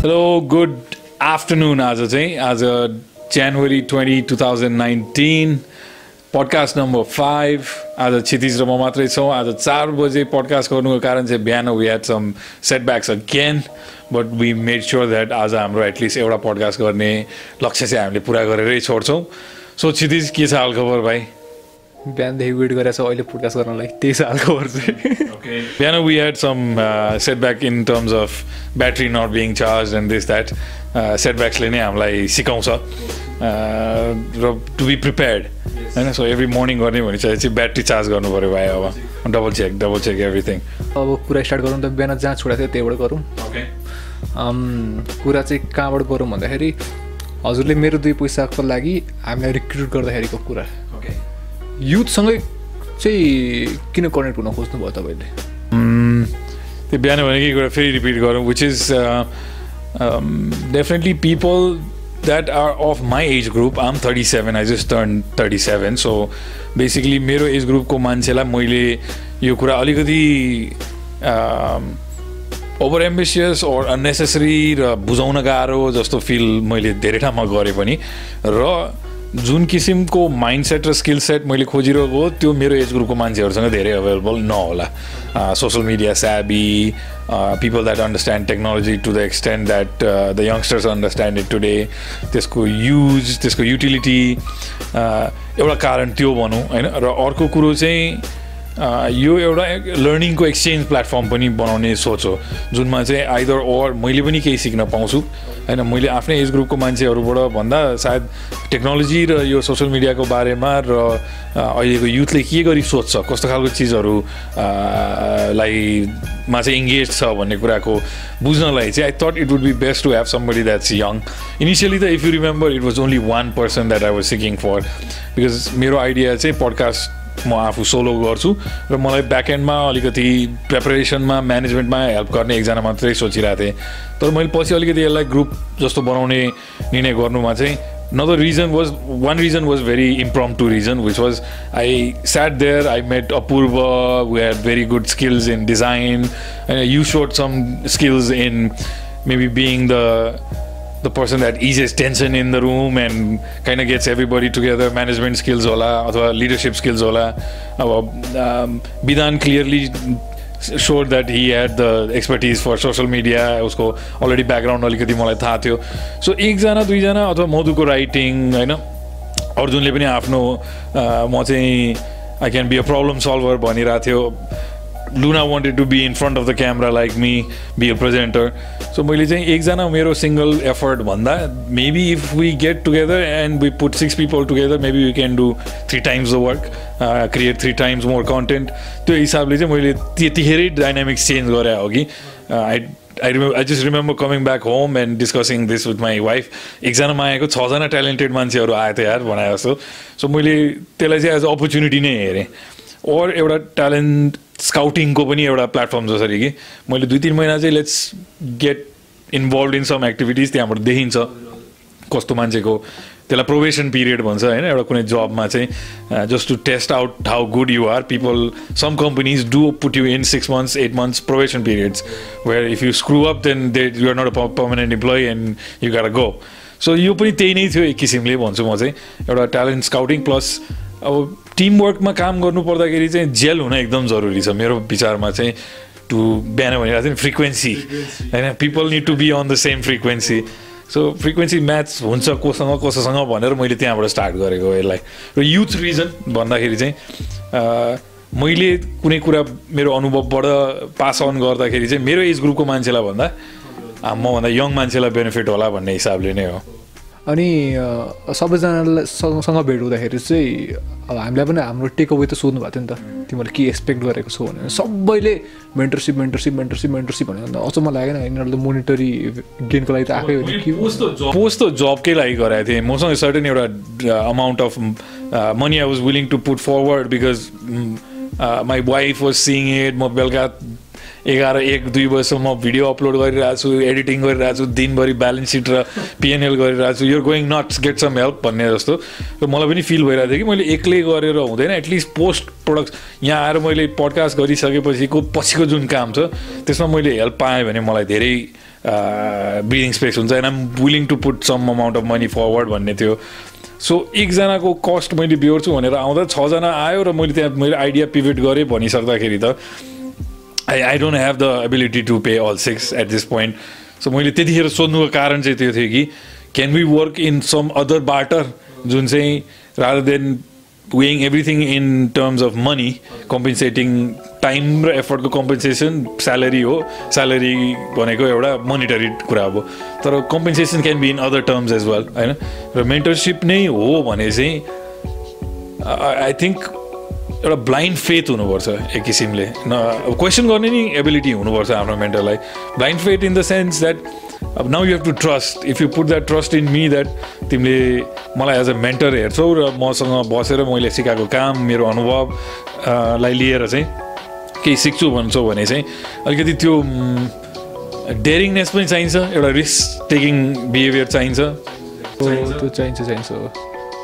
Hello good afternoon आज चाहिँ। आज January twenty two thousand nineteen podcast number five. आज क्षितिज र म मात्रै छौँ। आज चार बजे पडकास्ट गर्नुको कारण चाहिँ बिहान we had some setbacks again but we made sure that आज हाम्रो एटलिस्ट एउटा पडकास्ट गर्ने लक्ष्य चाहिँ हामीले पुरा गरेरै छोड्छौँ। सो क्षितिज के छ हालखबर भाइ? बिहानदेखि वेट गरेको छ अहिले पुडकास्ट गर्नलाई त्यही छ हालखबर चाहिँ। बिहान we had some setback in terms of battery not being charge and this that सेटब्याक्सले नै हामीलाई सिकाउँछ। Uh, र टु बी प्रिपेयर्ड होइन? सो एभ्री मर्निङ गर्ने भने चाहिँ ब्याट्री चार्ज गर्नु पऱ्यो भाइ अब। Double check double check everything अब कुरा स्टार्ट गरौँ त बिहान जहाँ छोडेको थियो त्यहीबाट गरौँ। कुरा चाहिँ कहाँबाट गरौँ भन्दाखेरि हजुरले मेरो दुई पैसाको लागि हामीलाई रिक्रुट गर्दाखेरिको कुरा। युथसँगै चाहिँ किन कनेक्ट हुन खोज्नु भयो तपाईँले त्यो बिहान भनेकै कुरा फेरि रिपिट गरौँ which is definitely people that are of my age group um thirty seven I just turn thirty seven so basically मेरो एज ग्रुपको मान्छेलाई मैले यो कुरा अलिकति ओभर एम्बिसियस ओर अननेसेसरी र बुझाउन गाह्रो जस्तो फिल मैले धेरै ठाउँमा गरेँ पनि। र जुन किसिमको माइन्ड सेट र स्किल सेट मैले खोजिरहेको त्यो मेरो एज ग्रुपको मान्छेहरूसँग धेरै अभाइलेबल नहोला। Social media savvy people that understand technology to the extent that the youngsters understand it today त्यसको युज त्यसको युटिलिटी एउटा कारण त्यो भनौँ होइन? र अर्को कुरो चाहिँ यो एउटा लर्निङको एक्सचेन्ज प्लेटफर्म पनि बनाउने सोच हो जुनमा चाहिँ आइदर ओर मैले पनि केही सिक्न पाउँछु। होइन मैले आफ्नै एज ग्रुपको मान्छेहरूबाट भन्दा सायद टेक्नोलोजी र यो सोसियल मिडियाको बारेमा र अहिलेको युथले के गरी सोध्छ कस्तो खालको चिजहरू लाई मा चाहिँ इङ्गेज छ भन्ने कुराको बुझ्नलाई चाहिँ I thought it would be best to have somebody that's young initially त if you remember it was only one person that I was seeking for because मेरो आइडिया चाहिँ पडकास्ट म आफू सोलो गर्छु र मलाई ब्याकएन्डमा अलिकति प्रिपरेसनमा म्यानेजमेन्टमा हेल्प गर्ने एकजना मात्रै सोचिरहेको थिएँ। तर मैले पछि अलिकति यसलाई ग्रुप जस्तो बनाउने निर्णय गर्नुमा चाहिँ other reason was one reason was very important two reason which was I sat there I met Apurva we very good skills in design होइन you saw some skills in maybe being the the person that eases tension in the room and kind of gets everybody together management skills होला अथवा leadership skills होला अब um, विधान clearly showed that he had the expertise for social media उसको already background अलिकति मलाई थाहा थियो सो एकजना दुईजना अथवा मधुको राइटिङ होइन अर्जुनले पनि आफ्नो म चाहिँ I can be a problem solver भनिरहेको थियो Luna wanted to be in front of the camera like me be a presenter so मैले चाहिँ एकजना मेरो सिङ्गल एफर्ट भन्दा maybe if we get together and we put six people together maybe we can do three times the work create three times more content त्यो हिसाबले चाहिँ मैले त्यतिखेरै डाइनामिक्स चेन्ज गरे हो कि। I I remember I just remember coming back home and discussing this with my wife एकजनामा आएको छजना ट्यालेन्टेड मान्छेहरू आएको थियो यार भने जस्तो। सो मैले त्यसलाई चाहिँ एज अ अपर्च्युनिटी नै हेरेँ। ओर एउटा ट्यालेन्ट स्काउटिङको पनि एउटा प्लेटफर्म जसरी कि? मैले दुई तिन महिना चाहिँ let's get involve in some activities त्यहाँबाट देखिन्छ कस्तो मान्छेको। त्यसलाई प्रोभेसन पिरियड भन्छ होइन? एउटा कुनै जबमा चाहिँ just to test out how good you are people some companies do put you in six months eight months probation periods where if you screw up then they you are not a permanent employee and you got go so यो पनि त्यही नै थियो एक किसिमले भन्छु म चाहिँ। एउटा ट्यालेन्ट स्काउटिङ प्लस अब टिमवर्कमा काम गर्नु पर्दाखेरि चाहिँ जेल हुन एकदम जरुरी छ। मेरो विचारमा चाहिँ टु बिहान भनिरहेको थियो नि फ्रिक्वेन्सी होइन people need to be on the same frequency so frequency match हुन्छ कोसँग कसोसँग भनेर मैले त्यहाँबाट स्टार्ट गरेको यसलाई। र युथ रिजन भन्दाखेरि चाहिँ मैले कुनै कुरा मेरो अनुभवबाट पास अन गर्दाखेरि चाहिँ मेरो एज ग्रुपको मान्छेलाई भन्दा मभन्दा यङ मान्छेलाई बेनिफिट होला भन्ने हिसाबले नै हो। अनि सबैजनालाई सँग भेट हुँदाखेरि चाहिँ अब हामीलाई पनि हाम्रो टेक अवे त सोध्नु भएको थियो नि त। तिमीहरूले के एक्सपेक्ट गरेको छौ भनेर। सबैले मेन्टरसिप मेन्टरसिप मेन्टरसिप मेन्टरसिप भनेर अन्त अचम्म लागेन। यिनीहरूले त मोनिटरी गेनको लागि त आएकै हो नि के? पोस्ट त जबकै लागि गराएको थिएँ। मसँग सर्टेन एउटा amount of money I was willing to put forward because my wife was seeing it म बेलुका एघार एक दुई बजीसम्म भिडियो अपलोड गरिरहेको छु एडिटिङ गरिरहेको छु दिनभरि ब्यालेन्स सिट र पिएनएल गरिरहेको छु you're going not get some help भन्ने जस्तो। र मलाई पनि फिल भइरहेको थियो कि मैले एक्लै गरेर हुँदैन। एटलिस्ट पोस्ट प्रोडक्ट यहाँ आएर मैले पडकास्ट गरिसकेपछिको पछिको जुन काम छ त्यसमा मैले हेल्प पाएँ भने मलाई धेरै ब्रिदिङ स्पेस हुन्छ। And um willing to put some amount of money forward भन्ने थियो। सो एकजनाको कस्ट मैले बिहोर्छु भनेर आउँदा छजना आयो र मैले त्यहाँ मैले आइडिया पिभेट गरेँ भनिसक्दाखेरि त। I I don't have the ability to pay all six at this point so मैले त्यतिखेर सोध्नुको कारण चाहिँ त्यो थियो कि can we work in some other barter जुन चाहिँ rather than weighing everything in terms of money compensating time र एफर्टको कम्पेन्सेसन स्यालेरी हो स्यालेरी भनेको एउटा मोनिटरी कुरा अब तर compensation can be in other terms as well होइन र मेन्टरसिप नै हो भने चाहिँ आई थिङ्क एउटा ब्लाइन्ड फेथ हुनुपर्छ एक किसिमले। न अब क्वेसन गर्ने नि एबिलिटी हुनुपर्छ आफ्नो मेन्टरलाई blind faith in the sense that अब now you have to trust if you put that trust in me that तिमीले मलाई एज अ मेन्टर हेर्छौ र मसँग बसेर मैले सिकाएको काम मेरो अनुभव अ, लाई लिएर चाहिँ केही सिक्छु भन्छौ भने चाहिँ अलिकति त्यो डेरिङनेस पनि चाहिन्छ एउटा रिस्क टेकिङ बिहेभियर चाहिन्छ। त्यो चाहिन्छ चाहिन्छ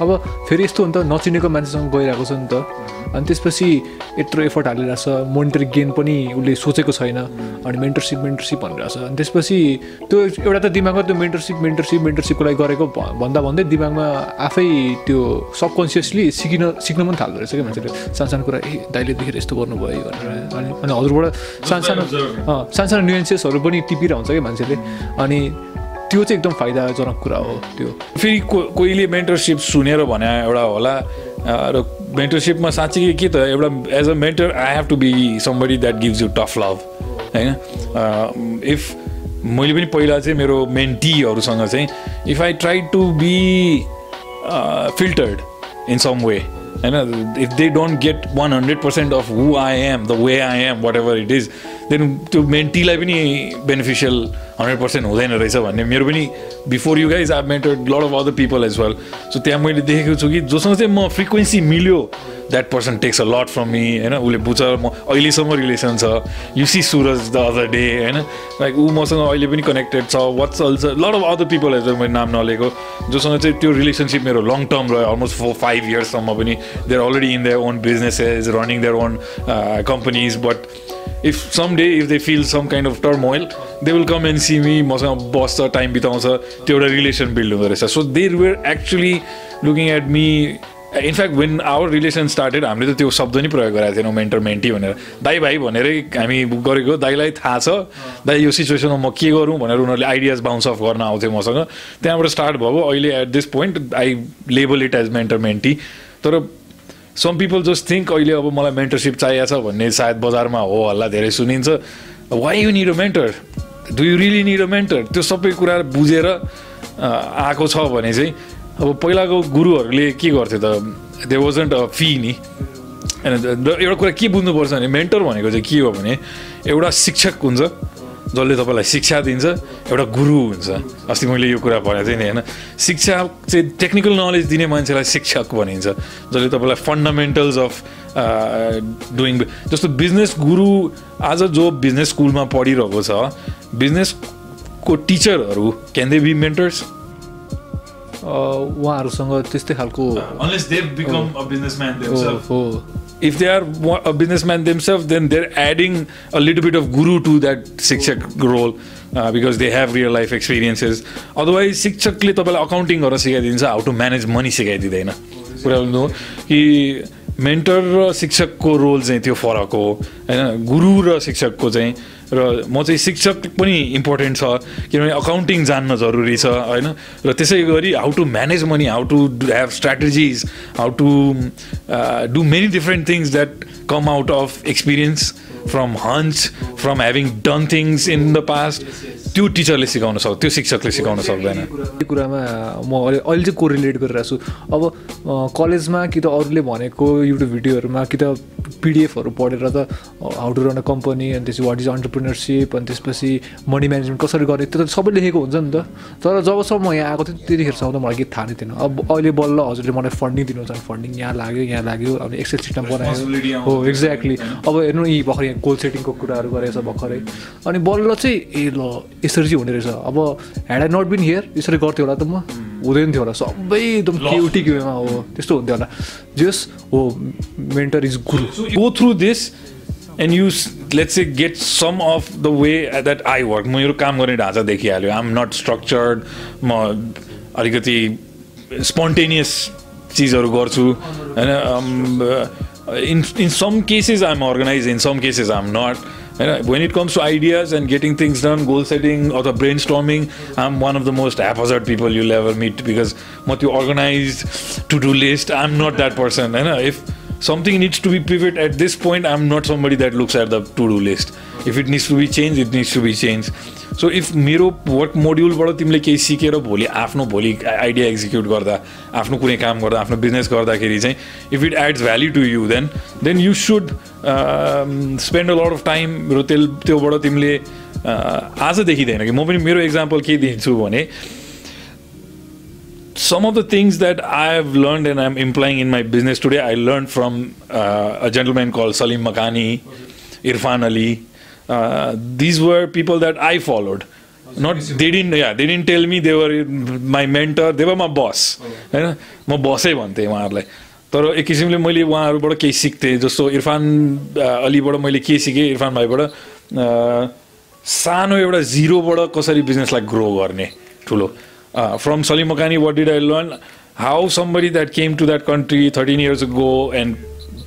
अब फेरि यस्तो हो नि त नचिनेको मान्छेसँग गइरहेको छ नि त। अनि त्यसपछि यत्रो एफर्ट हालिरहेछ मोनिटरी गेन पनि उसले सोचेको छैन अनि मेन्टरसिप मेन्टरसिप भनिरहेछ। अनि त्यसपछि त्यो एउटा त दिमागमा त्यो मेन्टरसिप मेन्टरसिप मेन्टरसिपको लागि गरेको भन्दा भन्दै दिमागमा आफै त्यो सबकन्सियसली सिकिन सिक्न पनि थाल्दो रहेछ क्या मान्छेले। सानो सानो कुरा ए दाइले देखेर यस्तो गर्नुभयो भनेर। अनि अनि हजुरबाट सानो सानो अँ, सानो सानो न्युएन्सेसहरू पनि टिपिरहेको हुन्छ क्या मान्छेले। अनि त्यो चाहिँ एकदम फाइदाजनक कुरा हो त्यो। फेरि को कोहीले मेन्टरसिप सुनेर भने एउटा होला र मेन्टरसिपमा साँच्चै के त एउटा as a mentor I have to be somebody that gives you tough love होइन? इफ मैले पनि पहिला चाहिँ मेरो मेन्टीहरूसँग चाहिँ if I try to be filtered in some way होइन? If they don't get one hundred percent of who I am the way I am whatever it is then त्यो मेन्टीलाई पनि बेनिफिसियल हन्ड्रेड पर्सेन्ट हुँदैन रहेछ भन्ने मेरो पनि before you guys I mentored lot of other people as well so त्यहाँ मैले देखेको छु कि जोसँग चाहिँ म फ्रिक्वेन्सी मिल्यो that person takes a lot from me होइन? उसले बुझ्छ म अहिलेसम्म रिलेसन छ। You see Suraj the other day होइन? लाइक ऊ मसँग अहिले पनि कनेक्टेड छ। What's अल्छ lot of other people as मैले नाम नलिएको जोसँग चाहिँ त्यो रिलेसनसिप मेरो लङ टर्म रह्यो अलमोस्ट फोर फाइभ इयर्ससम्म पनि। They're already in their own businesses running their own companies but if some day if they feel some kind of turmoil they will come and see me मसँग बस्छ time बिताउँछ त्यो एउटा relation build हुँदो रहेछ. So they were actually looking at me in fact when our relation started हामीले त त्यो शब्द नै प्रयोग गरेको थिएनौँ मेन्टर मेन्टी भनेर. दाई भाइ भनेरै हामी गरेको दाईलाई थाहा छ दाई यो सिचुएसनमा म के गरौँ? भनेर उनीहरूले आइडियाज बााउन्स अफ गर्न आउँथ्यो मसँग। त्यहाँबाट स्टार्ट भएको अहिले at this point I label it as mentor mentee तर सम पिपल जस्ट थिङ्क अहिले अब मलाई मेन्टरसिप चाहिएको छ भन्ने सायद बजारमा हो हल्ला धेरै सुनिन्छ। Why you need a mentor do you really need a mentor त्यो सबै कुरा बुझेर आएको छ भने चाहिँ अब पहिलाको गुरुहरूले के गर्थ्यो त दे वाजन्ट अ फी नि। एउटा कुरा के बुझ्नुपर्छ भने मेन्टर भनेको चाहिँ के हो भने एउटा शिक्षक हुन्छ। जसले तपाईँलाई शिक्षा दिन्छ एउटा गुरु हुन्छ। अस्ति मैले यो कुरा भनेको थिएँ नि होइन? शिक्षा चाहिँ टेक्निकल नलेज दिने मान्छेलाई शिक्षक भनिन्छ जसले तपाईँलाई फन्डामेन्टल्स अफ डुइङ जस्तो बिजनेस गुरु आज जो बिजनेस स्कुलमा पढिरहेको छ बिजनेसको टिचरहरू क्यान दे बी मेन्टर्स उहाँहरूसँग त्यस्तै खालको If they are a businessman themselves, then they're adding a little bit of guru to that शिक्षक role uh, because they have real life experiences. Otherwise, शिक्षकले तपाईँलाई अकाउन्टिङ गरेर सिकाइदिन्छ हाउ टु म्यानेज मनी सिकाइदिँदैन कुरा हो कि मेन्टर र शिक्षकको रोल चाहिँ त्यो फरक हो होइन गुरु र शिक्षकको चाहिँ र म चाहिँ शिक्षक पनि इम्पोर्टेन्ट छ किनभने अकाउन्टिङ जान्न जरुरी छ होइन? र त्यसै गरी how to manage money how to have strategies how to do many different things that come out of experience from hunch from having done things in the past त्यो टिचरले सिकाउन सक्छ त्यो शिक्षकले सिकाउन सक्दैन। यो कुरामा म अहिले अहिले चाहिँ कोरिलेट गरिरहेको छु? अब कलेजमा कि त अरूले भनेको युट्युब भिडियोहरूमा कि त पिडिएफहरू पढेर त how to run a company अनि त्यसपछि वाट इज अन्टरप्रिनरसिप अनि त्यसपछि मनी म्यानेजमेन्ट कसरी गर्ने त्यो त सबै लेखेको हुन्छ नि त। तर जबसम्म म यहाँ आएको थिएँ त्यतिखेरसम्म त मलाई केही थाहा नै थिएन। अब अहिले बल्ल हजुरले मलाई फन्डिङ दिनुहुन्छ भने फन्डिङ यहाँ लाग्यो यहाँ लाग्यो अब एक्सेल सिस्टम बनायो। हो एक्ज्याक्टली अब हेर्नु यी भर्खर यहाँ गोल सेटिङको कुराहरू गरेको छ भर्खरै। अनि बल्ल चाहिँ ए ल यसरी चाहिँ हुने रहेछ। अब had I not been here यसरी गर्थ्यो होला त म। हुँदैन थियो होला सबै एकदम क्युटिक वेमा हो त्यस्तो हुन्थ्यो होला। जस हो mentor is guru go through this and you s- let's say get some of the way that I work मेरो काम गर्ने ढाँचा देखिहाल्यो। आइ एम नट स्ट्रक्चर्ड म अलिकति स्पोन्टेनियस चिजहरू गर्छु। होइन in in some cases I am organize in some cases I am not Uh, when it comes to ideas and getting things done, goal setting or the brainstorming, I'm one of the most haphazard people you'll ever meet because what you organize, to-do list, I'm not that person. And uh, if something needs to be pivoted at this point, I'm not somebody that looks at the to-do list. If it needs to be changed it needs to be changed so if मेरो work मोड्युलबाट तिमीले केही सिकेर भोलि आफ्नो भोलि idea execute गर्दा आफ्नो कुनै काम गर्दा आफ्नो बिजनेस गर्दाखेरि चाहिँ if it adds value to you then then you should spend a lot of time र त्यस त्योबाट तिमीले uh, आज देखिँदैन कि म पनि मेरो इक्जाम्पल के दिन्छु भने some of the things that I've learned and I'm implying in my business today, I learned from uh, a gentleman called Salim Makani, Irfan Ali. Uh, these were people that I followed. Not they didn't yeah they didn't tell me they were my mentor. They were my boss. होइन म बसै भन्थेँ उहाँहरूलाई तर एक किसिमले मैले उहाँहरूबाट केही सिक्थेँ जस्तो इरफान अलीबाट मैले के सिकेँ इरफान भाइबाट सानो एउटा जिरोबाट कसरी बिजनेसलाई ग्रो गर्ने ठुलो from Salim Makani what did I learn how somebody that came to that country thirteen years go and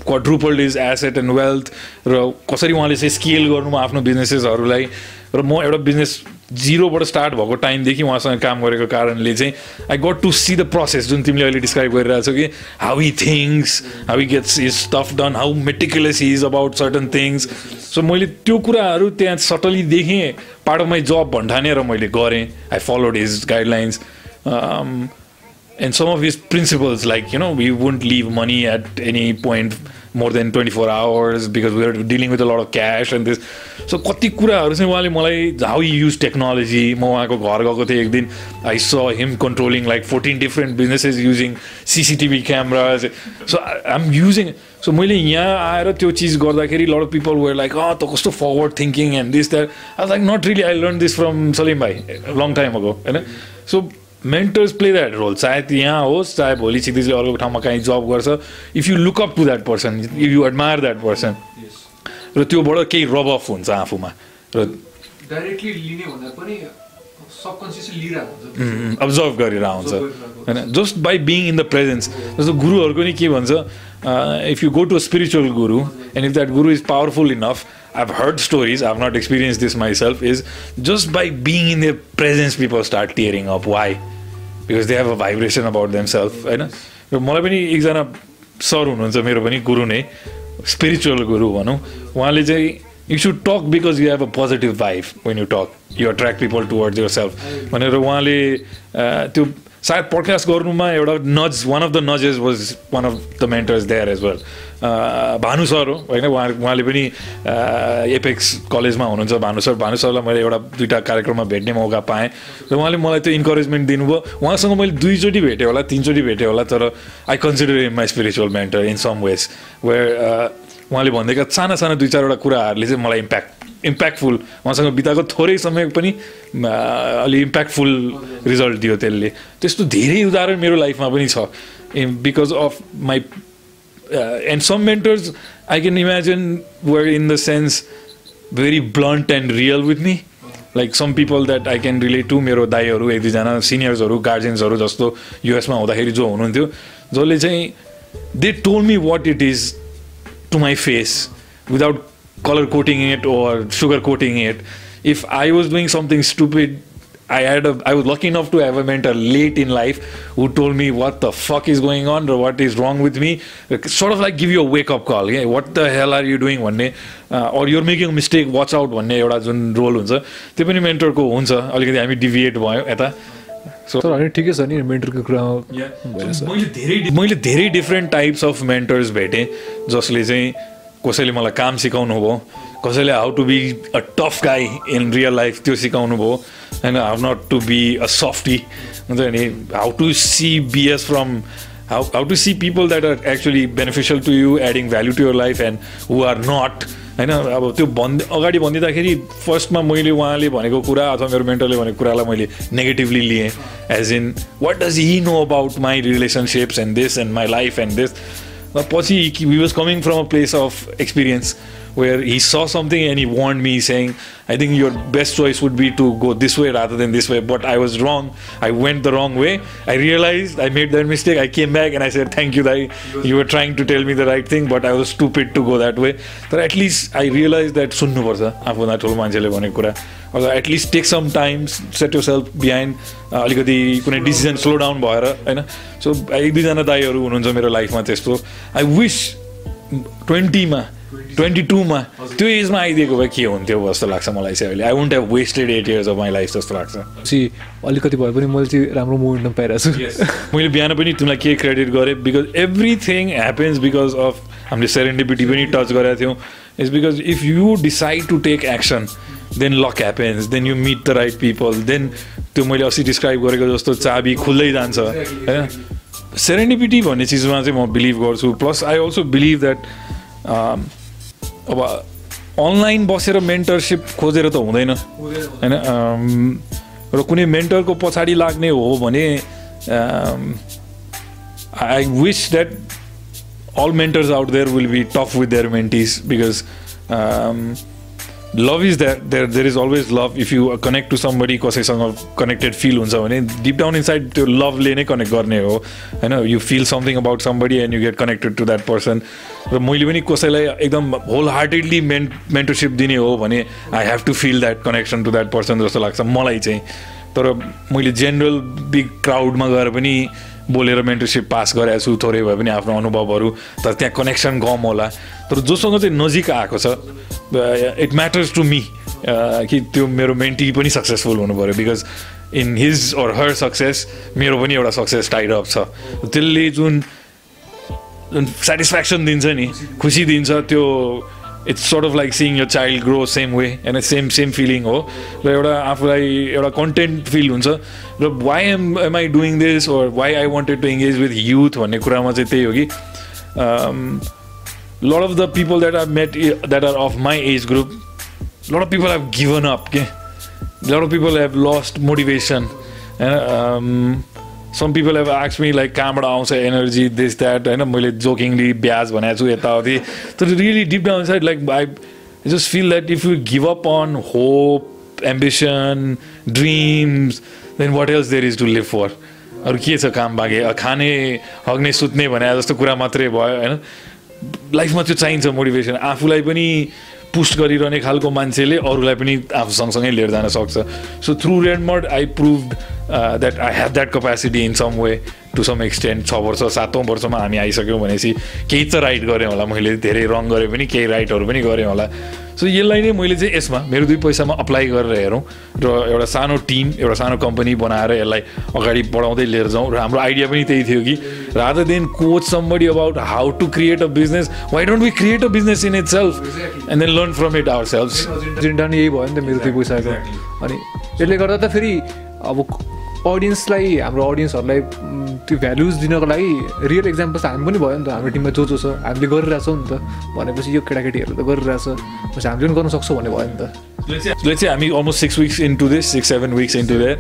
quadrupled is asset and wealth र कसरी उहाँले चाहिँ स्केल गर्नु आफ्नो बिजनेसेसहरूलाई र म एउटा बिजनेस जिरोबाट स्टार्ट भएको टाइमदेखि उहाँसँग काम गरेको कारणले चाहिँ I got to see the process जुन तिमीले अहिले डिस्क्राइब गरिरहेको छौ कि how he things how he gets is stuff done how meticulous is about certain things so मैले त्यो कुराहरू त्यहाँ सटली देखेँ पार्ट अफ माई जब भन्ठानेर मैले गरेँ। I followed his guidelines and some of his principles like you know we wouldn't leave money at any point more than 24 hours because we were dealing with a lot of cash and this. So कति कुराहरू चाहिँ उहाँले मलाई how you use technology म उहाँको घर गएको थिएँ एक दिन I saw him controlling like fourteen different businesses using CCTV cameras so I am using so मैले यहाँ आएर त्यो चिज गर्दाखेरि lot of people were like अँ त कस्तो forward thinking and this that I like not really I learn this from Salim भाइ लङ टाइम अगो होइन? So mentors play that role चाहे यहाँ होस् चाहे भोलि क्षितिजले अर्को ठाउँमा काहीँ जब गर्छ if you look up to that person if you admire that person र त्योबाट केही रब अफ हुन्छ आफूमा र डाइरेक्टली लिने भन्दा पनि अब्जर्भ गरेर आउँछ होइन just by being in the presence जस्तो गुरुहरूको नि के भन्छ if you go to spiritual guru and if that guru is powerful enough I've heard stories, I've not experienced this myself, is just by being in their presence, people start tearing up. Why? Because they have a vibration about themselves. होइन र मलाई पनि एकजना sir हुनुहुन्छ मेरो पनि गुरु नै spiritual गुरु भनौँ उहाँले चाहिँ you should talk because you have a positive vibe when you talk you attract people towards your self भनेर उहाँले अ, त्यो सायद पडकास्ट गर्नुमा एउटा nudge one of the nudges was one of the mentors there as well Bhanu sir हो होइन? उहाँ उहाँले पनि एपेक्स कलेजमा हुनुहुन्छ भानु सर। भानु सरलाई मैले एउटा दुइटा कार्यक्रममा भेट्ने मौका पाएँ। र उहाँले मलाई त्यो इन्करेजमेन्ट दिनुभयो। उहाँसँग मैले दुईचोटि भेटेँ होला तिनचोटि भेटेँ होला तर I consider in my spiritual mentor in some ways where उहाँले भनिदिएका साना साना दुई चारवटा कुराहरूले चाहिँ मलाई इम्प्याक्ट इम्प्याक्टफुल उहाँसँग बिताएको थोरै समय पनि अलि इम्प्याक्टफुल रिजल्ट दियो त्यसले त्यस्तो धेरै उदाहरण मेरो लाइफमा पनि छ because of my and some mentors I can imagine were in the sense very blunt and real with me like some people that I can relate to मेरो दाईहरू एक दुईजना सिनियर्सहरू गार्जेन्सहरू जस्तो युएसमा हुँदाखेरि जो हुनुहुन्थ्यो जसले चाहिँ they told me what it is to my face without color coating it or sugar coating it. If I was doing something stupid, I had a I was lucky enough to have a mentor late in life who told me what the fuck is going on or what is wrong with me. Sort of like give you a wake up call. Yeah, what the hell are you doing भन्ने or you're making a mistake, watch out भन्ने एउटा जुन role हुन्छ त्यो पनि मेन्टरको हुन्छ अलिकति हामी डिभिएट भयो यता सो ठिकै छ नि मेन्टरको कुरामा मैले धेरै मैले धेरै डिफ्रेन्ट टाइप्स अफ मेन्टर्स भेटेँ जसले चाहिँ कसैले मलाई काम सिकाउनु भयो कसैले how to be a tough guy in real life त्यो सिकाउनु भयो होइन how not to be a softy हुन्छ नि how to see BS from how how to see people that are actually beneficial to you adding value to your life and who are not होइन अब त्यो भन् अगाडि भनिदिँदाखेरि फर्स्टमा मैले उहाँले भनेको कुरा अथवा मेरो मेन्टरले भनेको कुरालाई मैले नेगेटिभली लिएँ as in what does he know about my relationships and this and my life and this Pochi, he was coming from a place of experience. Where he saw something and he warned me saying i think your best choice would be to go this way rather than this way but i was wrong i went the wrong way i realized i made that mistake i came back and i said thank you Dai. you were trying to tell me the right thing but i was stupid to go that way but at least i realized that सुन्नुपर्छ आफूलाई ठुलो मान्छेले भनेको कुरा at least take some time set yourself behind अलिकति कुनै decision slow down भएर होइन सो एक दुईजना दाईहरू हुनुहुन्छ मेरो लाइफमा त्यस्तो आई विस ट्वेन्टीमा ट्वेन्टी टूमा? त्यो एजमा आइदिएको भए के हुन्थ्यो जस्तो लाग्छ मलाई चाहिँ अहिले? I won't have wasted eight years of my life जस्तो लाग्छ। चाहिँ अलिकति भए पनि मैले चाहिँ राम्रो मोमेन्टमा पाइरहेको छु। मैले बिहान पनि तिमीलाई के क्रेडिट गरेँ because everything happens because of हामीले सेरेन्डिपिटी पनि टच गरेका थियौँ। Is because if you decide to take action then luck happens then you meet the right people then त्यो मैले अस्ति डिस्क्राइब गरेको जस्तो चाबी खुल्दै जान्छ होइन? सेरेन्डिपिटी भन्ने चिजमा चाहिँ म बिलिभ गर्छु। Plus I also believe that अब अनलाइन बसेर मेन्टरसिप खोजेर त हुँदैन। होइन र कुनै मेन्टरको पछाडि लाग्ने हो भने I wish that all mentors out there will be tough with their mentees because love is that there there is always love if you connect to somebody कसैसँग कनेक्टेड फिल हुन्छ भने डिप डाउन इन साइड त्यो लभले नै connect गर्ने हो होइन? You feel something about somebody and you get connected to that person र मैले पनि कसैलाई एकदम होल हार्टेडली मेन मेन्टरसिप दिने हो भने I have to feel that connection to that person जस्तो लाग्छ मलाई चाहिँ। तर मैले जेनरल बिग क्राउडमा गएर पनि बोलेर मेन्टरसिप पास गरेको छु थोरै भए पनि आफ्नो अनुभवहरू तर त्यहाँ कनेक्सन कम होला। तर जोसँग चाहिँ नजिक आएको छ इट म्याटर्स टु मी कि त्यो मेरो मेन्टी पनि सक्सेसफुल हुनु पऱ्यो because in his or her success मेरो पनि एउटा सक्सेस टाइड अप छ। त्यसले जुन जुन सेटिस्फ्याक्सन दिन्छ नि खुसी दिन्छ त्यो it's sort of like seeing your child grow same way होइन सेम सेम फिलिङ हो र एउटा आफूलाई एउटा कन्टेन्ट फिल हुन्छ। र why am am I doing this or why I wanted to engage with youth भन्ने कुरामा चाहिँ त्यही हो कि। Lot of the people that are met that are of my age group lot of people have given up के lot of people have lost motivation होइन some people have आक्स me like कहाँबाट आउँछ एनर्जी दिस द्याट होइन मैले जोकिङली ब्याज भनेको छु यताउति। तर really deep down side like I just feel that if you give up on hope ambition dreams then what else there is to live for अरू के छ काम बाँके खाने हग्ने सुत्ने भने जस्तो कुरा मात्रै भयो होइन लाइफमा त्यो चाहिन्छ मोटिभेसन आफूलाई पनि पुस्ट गरिरहने खालको मान्छेले अरूलाई पनि आफू सँगसँगै लिएर जान सक्छ so through Redmud I prove that I have that capacity in some way to some extent छ वर्ष सातौँ वर्षमा हामी आइसक्यौँ भनेपछि केही त राइट गरेँ होला। मैले धेरै रङ गरेँ पनि केही राइटहरू पनि गरेँ होला। सो यसलाई नै मैले चाहिँ यसमा मेरो दुई पैसामा अप्लाई गरेर हेरौँ र एउटा सानो टिम एउटा सानो कम्पनी बनाएर यसलाई अगाडि बढाउँदै लिएर जाउँ र हाम्रो आइडिया पनि त्यही थियो कि rather than coach somebody about how to create a business why don't we create a business in it self and then learn from it our self agenda नै यही भयो नि त मेरो दुई पैसाको। अनि यसले गर्दा त फेरि अब अडियन्सलाई हाम्रो अडियन्सहरूलाई त्यो भ्यालुज दिनको लागि रियल इक्जाम्पल्स हामी पनि भयो नि त। हाम्रो टिममा जो जो छ हामीले गरिरहेछौँ नि त। भनेपछि यो केटाकेटीहरूले त गरिरहेछ पछि हामीले पनि गर्न सक्छौँ भन्ने भयो नि त। चाहिँ हामी almost six weeks into this six seven weeks into that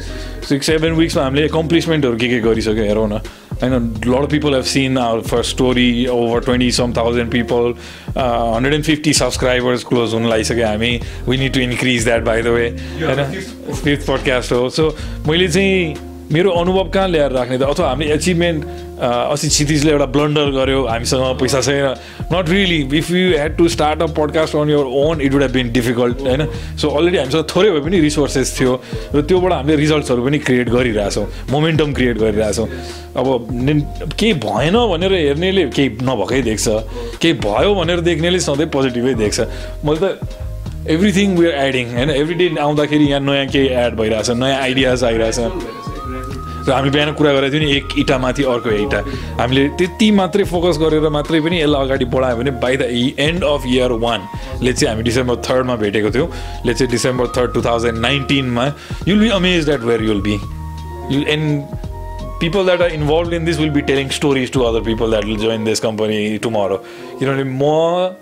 six seven विक्समा हामीले एकम्प्लिसमेन्टहरू के के गरिसक्यो हेरौँ न। होइन lot people have seen our first story over twenty some thousand people hundred and fifty subscribers close हुन लागिसक्यो हामी we need to increase that by the way होइन फिफ्थ पडकास्ट हो सो मैले चाहिँ मेरो अनुभव कहाँ ल्याएर राख्ने त? अथवा हामीले एचिभमेन्ट अस्ति क्षितिजले एउटा ब्लन्डर गर्यो हामीसँग पैसा छैन। Not really if you had to start a podcast on your own it would have been difficult होइन? सो अलरेडी हामीसँग थोरै भए पनि रिसोर्सेस थियो र त्योबाट हामीले रिजल्ट्सहरू पनि क्रिएट गरिरहेछौँ मोमेन्टम क्रिएट गरिरहेछौँ। अब केही भएन भनेर हेर्नेले केही नभएकै देख्छ। केही भयो भनेर देख्नेले सधैँ पोजिटिभै देख्छ। मैले त एभ्रिथिङ वी आर एडिङ होइन? एभ्री डे आउँदाखेरि यहाँ नयाँ केही एड भइरहेछ नयाँ आइडियाज आइरहेछ। र हामी बिहान कुरा गरेको थियौँ नि एक इँटामाथि अर्को इँटा हामीले त्यति मात्रै फोकस गरेर मात्रै पनि यसलाई अगाडि बढायो भने by the end of year वानले चाहिँ हामी डिसेम्बर थर्डमा भेटेको थियौँ ले चाहिँ December third two thousand नाइन्टिनमा you'll be amaze that were you'll be you and people that are involved in this will be telling stories to other people that will join this company tomorrow. किनभने म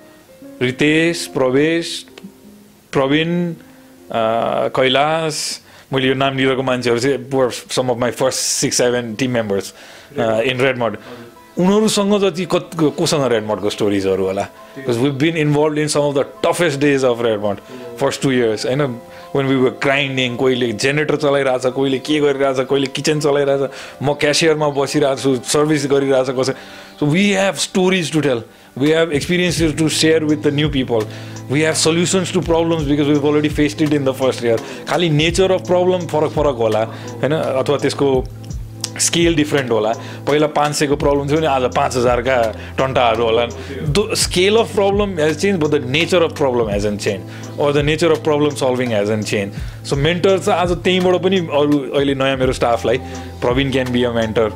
रितेश प्रवेश प्रवीण कैलाश मैले यो नाम लिएको मान्छेहरू चाहिँ some of my first six seven team members in Redmud उनीहरूसँग जति कत कोसँग रेडमडको स्टोरिजहरू होला because we been involve in some of the toughest days of Redmud first two years होइन वेन वी वर ग्राइन्डिङ कोहीले जेनेरेटर चलाइरहेछ कोहीले के गरिरहेछ कोहीले किचन चलाइरहेछ म क्यासियरमा बसिरहेको छु सर्भिस गरिरहेछ कसै so we have stories to tell we have experiences to share with the new people. We have solutions to problems because we've already faced it in the first year. खालि nature of problem फरक फरक होला होइन अथवा त्यसको scale different होला पहिला पाँच सयको प्रब्लम थियो भने आज पाँच हजारका टन्टाहरू होला the scale of problem has change but the nature of problem hasn't change or the nature of problem solving hasn't change so mentor चाहिँ आज त्यहीँबाट पनि अरू अहिले नयाँ मेरो स्टाफलाई Prabin can be a mentor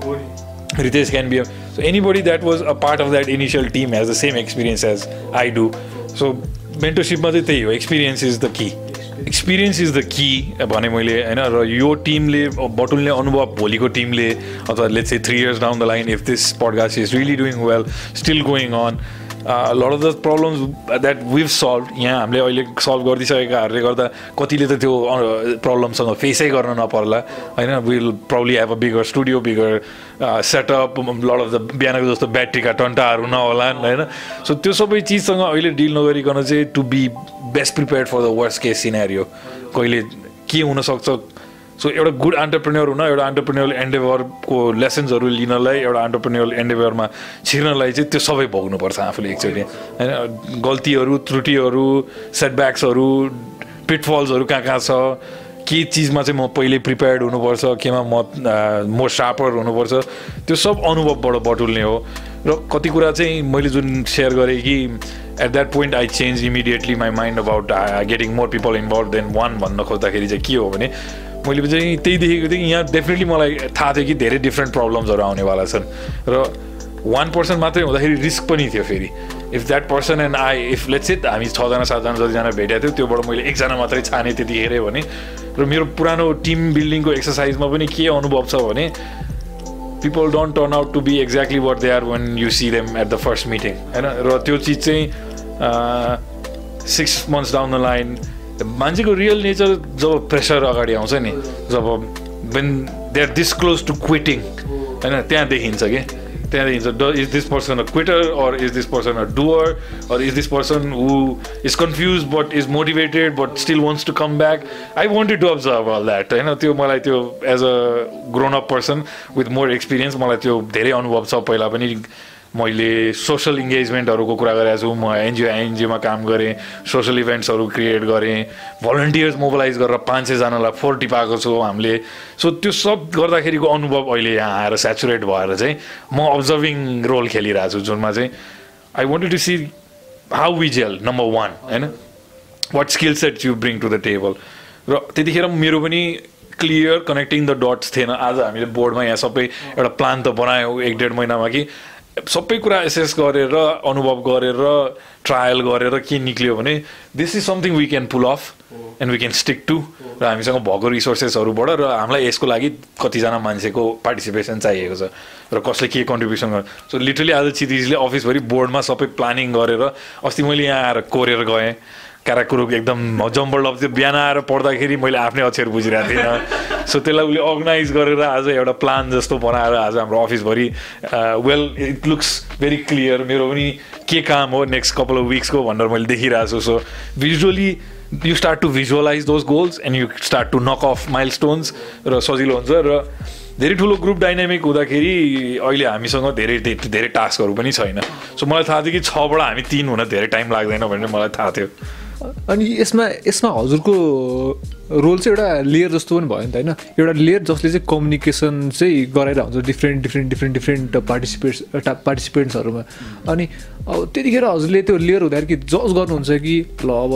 Ritesh can be a, so anybody that was a part of that initial team has the same experience as I do. So mentorshipमा चाहिँ त्यही हो experience is the key experience is the key भने मैले होइन र यो टिमले बटुल्ने अनुभव भोलिको टिमले अथवा लेट्स चाहिँ three years down the line if this podcast is really doing well still going on lot of the problems that we've solve यहाँ हामीले अहिले सल्भ गरिदिइसकेकाहरूले गर्दा कतिले त त्यो प्रब्लमसँग फेसै गर्न नपर्ला। होइन will probably have a bigger studio bigger setup lot of the बिहानको जस्तो ब्याट्रीका टन्टाहरू नहोलान् होइन। सो त्यो सबै चिजसँग अहिले डिल नगरिकन चाहिँ to be best prepared for the worst case scenario कहिले के हुनसक्छ सो एउटा गुड अन्टरप्रेन्योर हुन एउटा अन्टरप्रेन्योर एन्डेभरको लेसन्सहरू लिनलाई एउटा अन्टरप्रेन्योर एन्डेभरमा छिर्नलाई चाहिँ त्यो सबै भोग्नुपर्छ आफूले एकचोटि। होइन गल्तीहरू त्रुटिहरू सेटब्याक्सहरू पिटफल्सहरू कहाँ कहाँ छ? के चिजमा चाहिँ म पहिले प्रिपेयर्ड हुनुपर्छ? केमा म मोर सार्पर हुनुपर्छ? त्यो सब अनुभवबाट बटुल्ने हो। र कति कुरा चाहिँ मैले जुन सेयर गरेँ कि at that point I change immediately my mind about getting more people involve than one भन्न खोज्दाखेरि चाहिँ के हो भने मैले चाहिँ त्यही देखेको थिएँ यहाँ डेफिनेटली मलाई थाहा थियो कि धेरै डिफ्रेन्ट प्रब्लम्सहरू आउनेवाला छन्। र वान पर्सन मात्रै हुँदाखेरि रिस्क पनि थियो फेरि। If that person and I if let's it हामी छजना सातजना जतिजना भेटेको थियो त्योबाट मैले एकजना मात्रै छाने त्यतिखेरै भने र मेरो पुरानो टिम बिल्डिङको एक्सर्साइजमा पनि के अनुभव छ भने people don't turn out to be exactly what they are when you see them at the first meeting होइन र त्यो चिज चाहिँ six months down the line मान्छेको रियल नेचर जब प्रेसर अगाडि आउँछ नि जब when they are this close to quitting होइन त्यहाँ देखिन्छ कि? त्यहाँ देखिन्छ is this person a quitter or is this person a doer or is this person who is confuse but is motivated but still wants to come back I wanted to observe all that होइन त्यो मलाई त्यो as a grown up person with more experience मलाई त्यो धेरै अनुभव छ पहिला पनि। मैले सोसल इङ्गेजमेन्टहरूको कुरा गरेको छु म एनजिओ एनजिओमा काम गरेँ सोसल इभेन्ट्सहरू क्रिएट गरेँ भलन्टियर्स मोबिलाइज गरेर पाँच सयजनालाई फोर टिपाएको छु हामीले। सो त्यो सब गर्दाखेरिको अनुभव अहिले यहाँ आएर सेचुरेट भएर चाहिँ म अब्जर्भिङ रोल खेलिरहेको छु जुनमा चाहिँ। I wanted to see how we gel number one होइन? What skill set you bring to the table र त्यतिखेर मेरो पनि क्लियर कनेक्टिङ द डट्स थिएन। आज हामीले बोर्डमा यहाँ सबै एउटा प्लान त बनायौँ एक डेढ महिनामा कि सबै कुरा एसेस गरेर अनुभव गरेर ट्रायल गरेर के निक्लियो भने this is something we can pull off and we can stick to र हामीसँग भएको रिसोर्सेसहरूबाट र हामीलाई यसको लागि कतिजना मान्छेको पार्टिसिपेसन चाहिएको छ र कसले के कन्ट्रिब्युसन गर्छ सो लिटरली आज चिदिजले अफिसभरि बोर्डमा सबै प्लानिङ गरेर अस्ति मैले यहाँ आएर कोरेर गएँ। काराकुरुक एकदम जम्बल अब त्यो बिहान आएर पढ्दाखेरि मैले आफ्नै अक्षर बुझिरहेको थिइनँ सो त्यसलाई उसले अर्गनाइज गरेर आज एउटा प्लान जस्तो बनाएर आज हाम्रो अफिसभरि well it looks very clear मेरो पनि के काम हो नेक्स्ट कपाल अफ विक्सको भनेर मैले देखिरहेको छु। So visually you start to visualise those goals and you start to knock off milestones र सजिलो हुन्छ र धेरै ठुलो ग्रुप डाइनामिक हुँदाखेरि अहिले हामीसँग धेरै धेरै टास्कहरू पनि छैन। सो मलाई थाहा थियो कि छबाट हामी तिन हुन धेरै टाइम लाग्दैन भनेर मलाई थाहा थियो। अनि यसमा यसमा हजुरको रोल चाहिँ एउटा लेयर जस्तो पनि भयो नि त होइन? एउटा लेयर जसले चाहिँ कम्युनिकेसन चाहिँ गराएर हुन्छ different different different different participates पार्टिसिपेन्ट्सहरूमा अनि अब त्यतिखेर हजुरले त्यो लेयर हुँदाखेरि कि जज गर्नुहुन्छ कि ल अब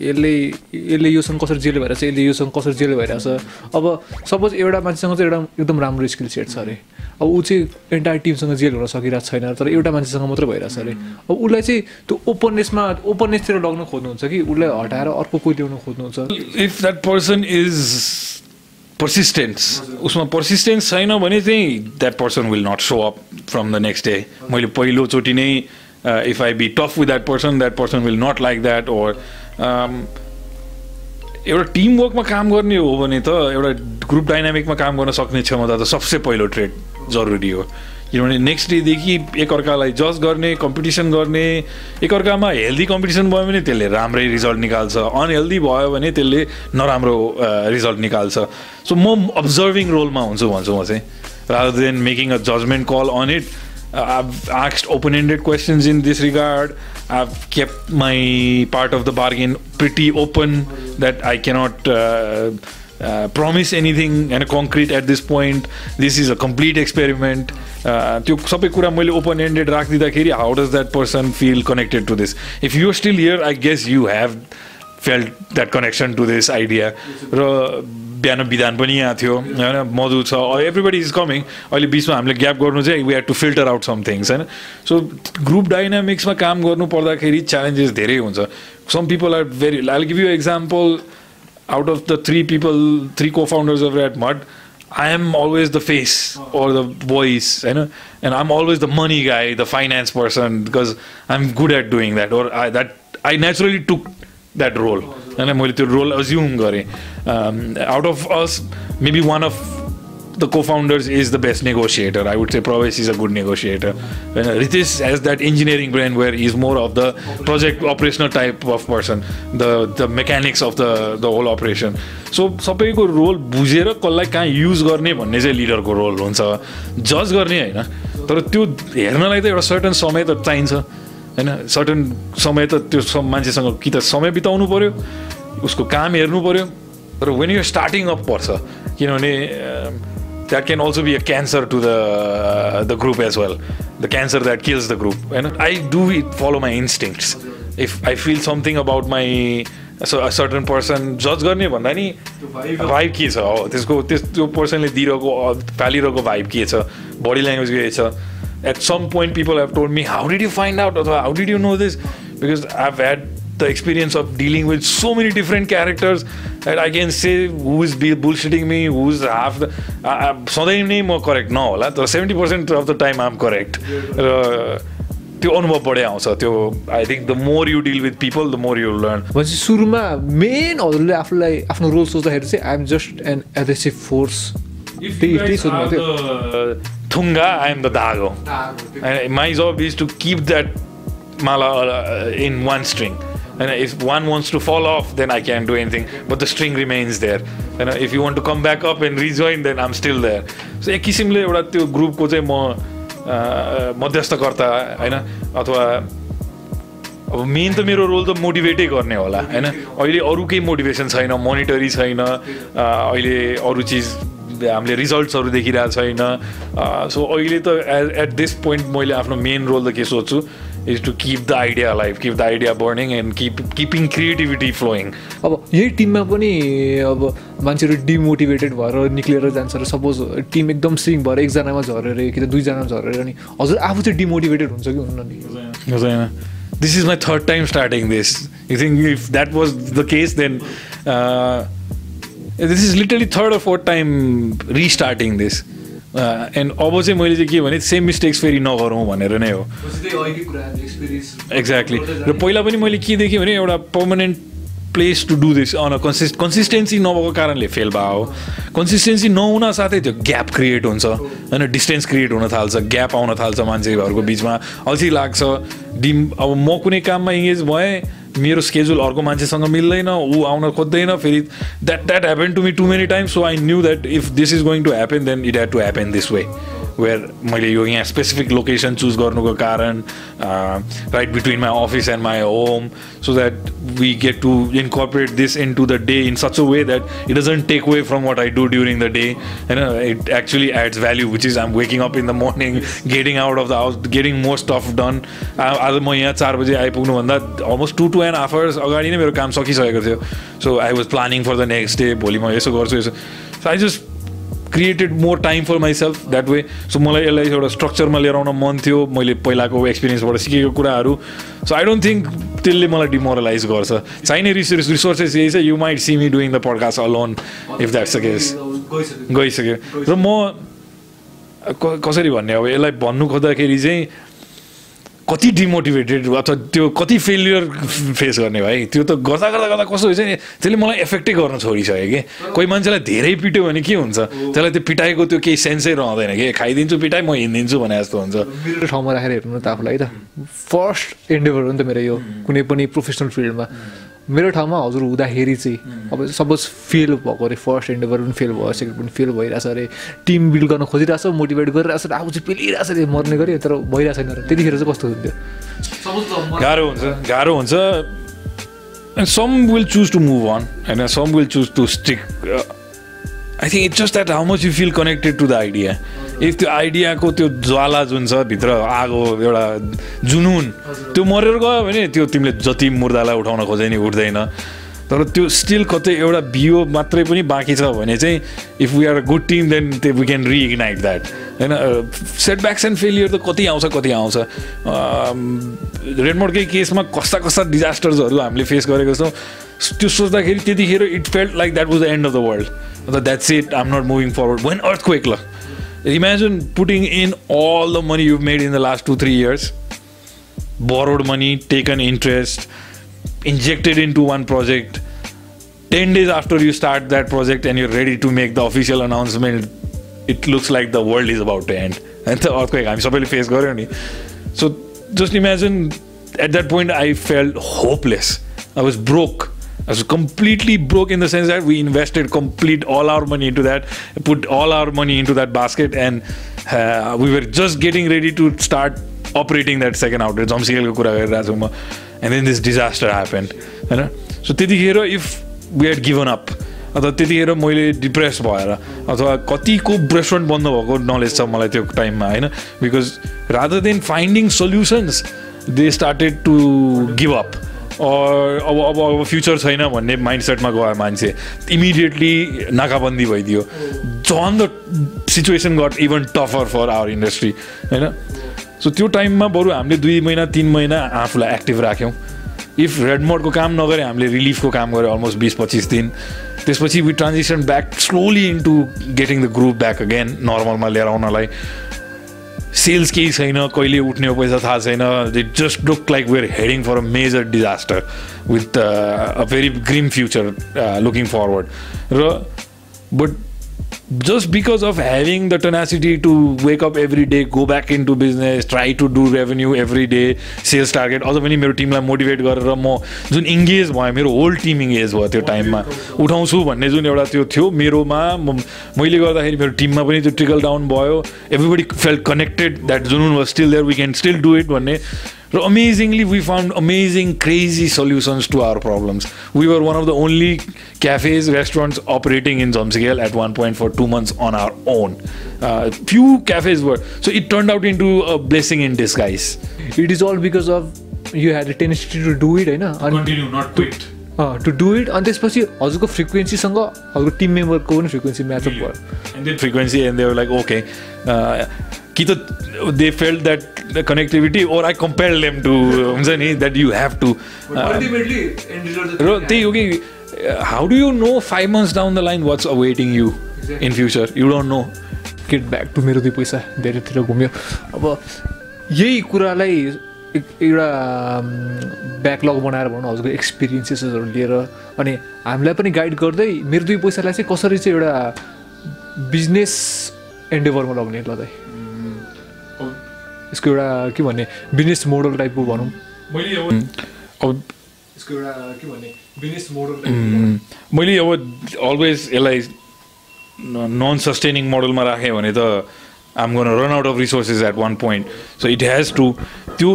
यसले यसले योसँग कसरी जेल भइरहेछ यसले योसँग कसरी जेल भइरहेछ अब सपोज एउटा मान्छेसँग चाहिँ एउटा एकदम राम्रो स्किल सेट छ अरे। अब ऊ चाहिँ एन्टायर टिमसँग जेल हुन सकिरहेको छैन तर एउटा मान्छेसँग मात्रै भइरहेछ अरे। अब उसलाई चाहिँ त्यो ओपननेसमा ओपननेसतिर लग्न खोज्नुहुन्छ कि? उसलाई हटाएर अर्को कोही ल्याउन खोज्नुहुन्छ? If that person is persistence उसमा पर्सिस्टेन्स छैन भने चाहिँ that person will not show up from the next day मैले पहिलोचोटि नै if I be tough with that person that person will not like that or एउटा टिमवर्कमा काम गर्ने हो भने त एउटा ग्रुप डाइनामिकमा काम गर्न सक्ने क्षमता त सबसे पहिलो ट्रेड जरुरी हो किनभने नेक्स्ट डेदेखि एकअर्कालाई जज गर्ने कम्पिटिसन गर्ने एकअर्कामा हेल्दी कम्पिटिसन भयो भने त्यसले राम्रै रिजल्ट निकाल्छ अनहेल्दी भयो भने त्यसले नराम्रो रिजल्ट निकाल्छ सो म अब्जर्भिङ रोलमा हुन्छु भन्छु म चाहिँ rather than making a judgment call on it. Uh, I've asked open ended questions in this regard. I've kept my part of the bargain pretty open that I cannot. Uh, uh, promise anything and concrete at this point this is a complete experiment uh, त्यो सबै कुरा मैले open ended राखिदिँदाखेरि how does that person feel connected to this if you still here I guess you have felt that connection to this idea र बिहान विधान पनि यहाँ थियो होइन मधु छ एभ्रिबडी इज कमिङ अहिले बिचमा हामीले ग्याप गर्नु चाहिँ we have to filter out some things होइन सो ग्रुप डाइनामिक्समा काम गर्नु पर्दाखेरि च्यालेन्जेस धेरै हुन्छ some people are very I give you example out of the three people, three co-founders over at Mud, I am always the face or the voice, you know, and I'm always the money guy, the finance person, because I'm good at doing that, or I, that I naturally took that role, and I'm the role assume गरेँ um, out of us, maybe one of the co-founders is the best negotiator. I would say Pravesh is a good negotiator. And Ritesh has that engineering brain where he's more of the project operational type of person, the the mechanics of the the whole operation. So सबैको role बुझेर कसलाई कहाँ use गर्ने भन्ने चाहिँ लिडरको role हुन्छ जज गर्ने होइन तर त्यो हेर्नलाई त एउटा सर्टन समय त चाहिन्छ होइन? सर्टन समय त त्यो मान्छेसँग कि त समय बिताउनु पऱ्यो उसको काम हेर्नु पऱ्यो तर वेन यु स्टार्टिङ अप पर्छ। किनभने that can also be a cancer to the the group as well the cancer that kills the group होइन? I do it follow my instincts if I feel something about my certain person जज गर्ने भन्दा नि vibe के छ? हो त्यसको त्यस त्यो पर्सनले दिइरहेको फालिरहेको भाइब के छ? बडी ल्याङ्ग्वेज के छ? At some point people have told me how did you find out अथवा how did you know this because I have had the experience of dealing with so many different characters that I can say who is be bullshitting me, who's half the. सधैँ नै म correct नहोला तर seventy percent of the time I'm correct र त्यो अनुभव बढे आउँछ. त्यो I think the more you deal with people the more you learn भनेपछि सुरुमा मेन हजुरले आफूलाई आफ्नो रोल सोच्दाखेरि चाहिँ I'm just an aggressive force त्यही त्यही सोच्नु थियो थुङ्गा आई एम द दागो my job is to keep that mala uh, in one string. And if one wants to fall off, then I can't do anything. But the string remains there. And if you want to come back up and rejoin, then I'm still there. So एक किसिमले एउटा त्यो ग्रुपको चाहिँ म मध्यस्थकर्ता होइन अथवा अब मेन त मेरो रोल त मोटिभेटै गर्ने होला होइन अहिले अरू केही मोटिभेसन छैन मोनिटरी छैन अहिले अरू चिज हामीले रिजल्ट्सहरू देखिरहेको छैन। सो अहिले त एट एट दिस पोइन्ट मैले आफ्नो मेन रोल त के सोच्छु is to keep the idea life keep the idea burning and keep keeping creativity flowing अब यही टिममा पनि अब मान्छेहरू डिमोटिभेटेड भएर निक्लेर जान्छ र सपोज टिम एकदम स्विङ भएर एकजनामा झरेर कि त दुईजनामा झरेर अनि हजुर आफू चाहिँ डिमोटिभेटेड हुन्छ कि हुन्न नि? हुँदैन। This is my third time starting this you think if that was the case then this is literally third or fourth time restarting this and अब चाहिँ मैले चाहिँ के भने सेम मिस्टेक्स फेरि नगरौँ भनेर नै हो। एक्ज्याक्टली र पहिला पनि मैले के देखेँ भने एउटा permanent place to do this on consist consistency नभएको कारणले फेल भयो। हो कन्सिस्टेन्सी नहुन साथै त्यो ग्याप क्रिएट हुन्छ। होइन डिस्टेन्स क्रिएट हुन थाल्छ ग्याप आउन थाल्छ मान्छेहरूको बिचमा। अल्छी लाग्छ। डिम अब म कुनै काममा इङ्गेज भएँ मेरो स्केड्युल अर्को मान्छेसँग मिल्दैन ऊ आउन खोज्दैन फेरि that that happen to me too many times so I knew that if this is going to happen then it had to happen this way where मैले यो यहाँ स्पेसिफिक लोकेसन चुज गर्नुको कारण right between my office and my home so that we get to incorporate this into the day in such a way that it doesn't take way from what I do during the day होइन it actually adds value which is um waking up in the morning getting out of the house getting more stuff done आज म यहाँ चार बजी आइपुग्नुभन्दा almost two two and half hours अगाडि नै मेरो काम सकिसकेको थियो. So I was planning for the next day भोलि म यसो गर्छु यसो। So I just created more time for myself that way so मलाई यसलाई एउटा स्ट्रक्चरमा लिएर आउन मन थियो मैले पहिलाको एक्सपिरियन्सबाट सिकेको कुराहरू। सो आई डोन्ट थिङ्क त्यसले मलाई डिमोरलाइज गर्छ। चाहिने रिसोर्स रिसोर्सेस यही छ you might see me doing the podcast alone if that's the case गइसक्यो। र म कसरी भन्ने अब यसलाई भन्नु खोज्दाखेरि चाहिँ कति डिमोटिभेटेड अथवा त्यो कति फेलियर फेस गर्ने भाइ? त्यो त गर्दा गर्दा गर्दा कस्तो हुन्छ नि त्यसले मलाई एफेक्टै गर्न छोडिसक्यो कि। कोही मान्छेलाई धेरै पिट्यो भने के हुन्छ? त्यसलाई त्यो पिटाइको त्यो केही सेन्सै रहँदैन कि। खाइदिन्छु पिटाइ म हिँडिदिन्छु भने जस्तो हुन्छ। मेरो ठाउँमा राखेर हेर्नु त आफूलाई त। फर्स्ट एन्डेभर हो नि त मेरो यो कुनै पनि प्रोफेसनल फिल्डमा मेरो ठाउँमा हजुर हुँदाखेरि चाहिँ अब सपोज फेल भएको अरे फर्स्ट एन्डेभर पनि फेल भयो सेकेन्ड पनि फेल भइरहेछ अरे टिम बिल्ड गर्न खोजिरहेछ मोटिभेट गरिरहेछ आफू चाहिँ पेलिरहेछ अरे मर्ने गरी तर भइरहेको छैन र त्यतिखेर चाहिँ कस्तो हुन्थ्यो? गाह्रो हुन्छ गाह्रो हुन्छ। And some will choose to move on होइन some will choose to stick I think it's just that how much you feel connected to the idea if त्यो आइडियाको त्यो ज्वाला जुन छ भित्र आगो एउटा जुनुन त्यो मरेर गयो भने त्यो तिमीले जति मुर्दालाई उठाउन खोजे नि उठ्दैन। तर त्यो स्टिल कतै एउटा बियो मात्रै पनि बाँकी छ भने चाहिँ if we are a good team then we can reignite that होइन सेटब्याक्स एन्ड फेलियर त कति आउँछ कति आउँछ। रेडमोडकै केसमा कस्ता कस्ता डिजास्टर्सहरू हामीले फेस गरेको छौँ। त्यो सोच्दाखेरि त्यतिखेर it felt like that was the end of the world अन्त that's it I'm not moving forward when earthquake ल। Imagine putting in all the money you've made in the last two, three years, borrowed money, taken interest, injected into one project. 10 days after you start that project and you're ready to make the official announcement, it looks like the world is about to end. And the earthquake, I'm supposed to face Gorani. So just imagine at that point, I felt hopeless. I was broke. Was completely broke in the sense that we invested complete all our money into that, put all our money into that basket, and uh, we were just getting ready to start operating that second outlet. जम्सिकलको कुरा गरिरहेको छु म and then this disaster happen होइन so त्यतिखेर if we had given up अथवा त्यतिखेर मैले डिप्रेस भएर अथवा कतिको रेस्टुरेन्ट बन्द भएको नलेज छ मलाई त्यो टाइममा होइन because rather than finding solutions they started to give up अब अब अब फ्युचर छैन भन्ने माइन्ड सेटमा गयो मान्छे। इमिडिएटली नाकाबन्दी भइदियो। झन् the situation got even tougher for our industry होइन? सो त्यो टाइममा बरु हामीले दुई महिना तिन महिना आफूलाई एक्टिभ राख्यौँ। इफ रेडमोडको काम नगरे हामीले रिलिफको काम गऱ्यो अलमोस्ट बिस पच्चिस दिन। त्यसपछि we transition back slowly into getting the group back again नर्मलमा लिएर आउनलाई। सेल्स केही छैन कहिले उठ्ने पैसा थाहा छैन it just look like we're heading for a major disaster with a very grim future looking forward र but just because of having the tenacity to wake up every day, go back into business, try to do revenue every day, sales target, अझ पनि मेरो टिमलाई motivate गरेर म जुन engage भयो मेरो होल टिम इङ्गेज भयो त्यो टाइममा उठाउँछु भन्ने जुन एउटा त्यो थियो मेरोमा मैले गर्दाखेरि मेरो टिममा पनि त्यो ट्रिकल डाउन भयो। एभ्रीबडी फेल्ट कनेक्टेड द्याट जुन was still there we can still do it भन्ने र amazingly we found amazing crazy solutions to our problems we were one of the only cafes restaurants operating in जम्सिगेल at one point for two months on our own few cafes were so it turn out in to a blessing in disguise it is all because of you had tenacity to do it होइन अनि continue not quit to do it अनि त्यसपछि हजुरको फ्रिक्वेन्सीसँग हजुरको team मेम्बरको पनि frequency match up भयो and then frequency and they were like okay uh, कि त they felt that the connectivity or I compelled them to हुन्छ नि that you have to uh, र त्यही हो कि how do you know five months down the line what's awaiting you in future you don't know get back to मेरो दुई पैसा धेरैतिर घुम्यो अब यही कुरालाई एउटा ब्याकलग बनाएर भनौँ हजुरको एक्सपिरियन्सेसहरू लिएर अनि हामीलाई पनि गाइड गर्दै मेरो दुई पैसालाई चाहिँ कसरी चाहिँ एउटा बिजनेस एन्डेभरमा लग्ने ल यसको एउटा के भन्ने बिजनेस मोडल टाइपको भनौँ। मैले अब यसको एउटा के भन्ने बिजनेस मोडल मैले अब अलवेज यसलाई नन सस्टेनिङ मोडलमा राखेँ भने त आम गर्न run out of resources at one point so it has to त्यो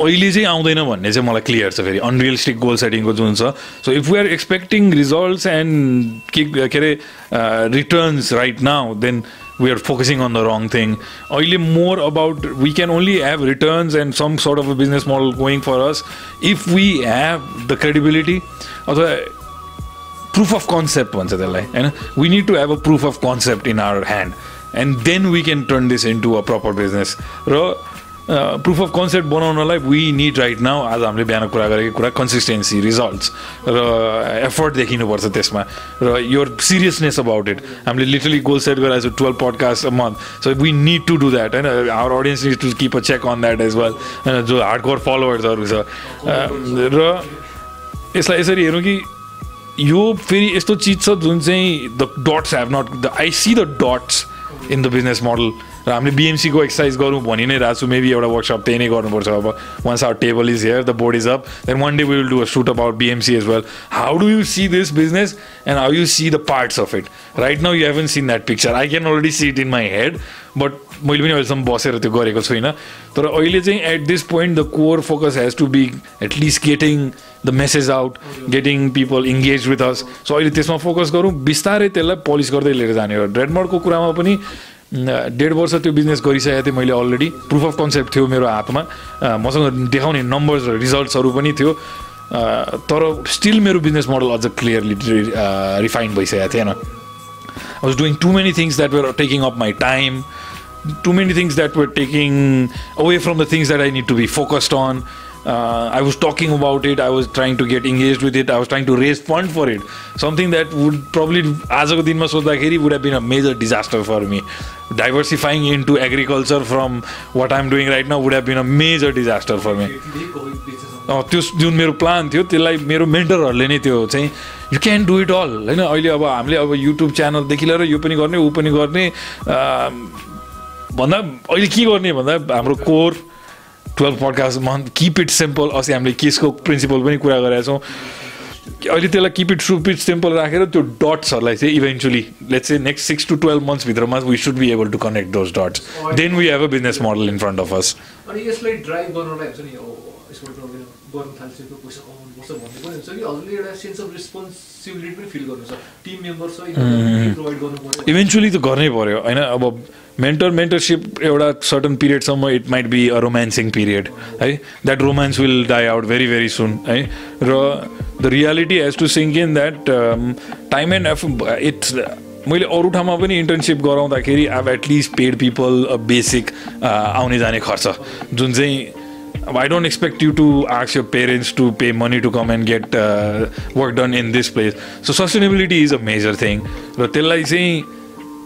अहिले चाहिँ आउँदैन भन्ने चाहिँ मलाई क्लियर छ फेरि। अनरियलिस्टिक गोल सेटिङको जुन छ। So if we are expecting results and के के अरे returns right now then we are focusing on the wrong thing. Only more about we can only have returns and some sort of a business model going for us if we have the credibility. Or the proof of concept once and we need to have a proof of concept in our hand and then we can turn this into a proper business. Proof of concept बनाउनलाई we need right now आज हामीले बिहान कुरा गरेको कुरा consistency results र effort देखिनुपर्छ त्यसमा। र यो सिरियसनेस अबाउट इट हामीले लिटरली गोल सेट गराएको twelve podcast a month so we need to do that होइन? Our audience need to keep a check on that as well होइन? जो हार्डकोर फलोवर्सहरू छ। अ, र यसलाई यसरी हेरौँ कि यो फेरि यस्तो चिज छ जुन चाहिँ the dots have not the I see the dots in the business model र हामीले बिएमसीको एक्सर्साइज गरौँ भनि नै रहेको छु मेबी एउटा वर्कसप त्यही नै गर्नुपर्छ। अब once our table is here the board is up then one day will do a shoot about BMC as well how do you see this business and how you see the parts of it right now you haven't seen that picture I can already see it in my head but मैले पनि अहिलेसम्म बसेर त्यो गरेको छुइनँ। तर अहिले चाहिँ at this point the core focus has to be at least getting the message out getting people engage with us so अहिले त्यसमा फोकस गरौँ। बिस्तारै त्यसलाई पलिस गर्दै लिएर जाने हो। रेडमर्डको कुरामा पनि डेढ वर्ष त्यो बिजनेस गरिसकेको थिएँ मैले अलरेडी प्रुफ अफ कन्सेप्ट थियो मेरो हातमा। मसँग देखाउने नम्बर्स रिजल्ट्सहरू पनि थियो। तर स्टिल मेरो बिजनेस मोडल अझ क्लियरली रिफाइन भइसकेको थिएन। I was doing too many things that were taking up my time too many things that were taking away from the things that I need to be focused on Uh, I was talking about it. I was trying to get engaged with it. I was trying to raise fund for it. Something that would probably, आजको दिनमा सोच्दाखेरि would have been a major disaster for me. Diversifying into agriculture from what I'm doing right now would have been a major disaster for me. अँ, त्यो जुन मेरो plan थियो त्यसलाई मेरो मेन्टरहरूले नै त्यो चाहिँ you can do it all होइन अहिले अब हामीले अब युट्युब च्यानलदेखि लिएर यो पनि गर्ने ऊ पनि गर्ने अँ, भन्दा अहिले के गर्ने भन्दा हाम्रो core twelve podcast month keep it simple अस्ति हामीले केसको प्रिन्सिपल पनि कुरा गरेका छौँ. अहिले त्यसलाई keep it sup it simple राखेर त्यो डट्सहरूलाई चाहिँ इभेन्चुली लेट्स चाहिँ next six to twelve मन्थ्सभित्रमा we should be able to connect those dots then we have a business model in front of us अनि यसलाई ड्राइभ गर्नलाई हुन्छ नि ओ यसबाट अब गर्न थालिसक्यो पैसा कमाउनुपर्छ भन्ने पनि हुन्छ कि हजुरले एउटा सेन्स अफ रेस्पोन्सिबिलिटी पनि फिल गर्नुहुन्छ टिम मेम्बर छ प्रोभाइड गर्नु पऱ्यो इभेन्चुली त गर्नै पऱ्यो होइन? अब मेन्टर मेन्टरसिप एउटा certain पिरियडसम्म it might be a romancing period है that romance will die out very very soon है र the reality has to sink in that time and if it's मैले अरू ठाउँमा पनि इन्टर्नसिप गराउँदाखेरि अब एटलिस्ट पेड पिपल बेसिक आउने जाने खर्च। जुन चाहिँ अब I don't expect you to ask your parents to pay money to come and get work done in this place so sustainability is a major thing र त्यसलाई चाहिँ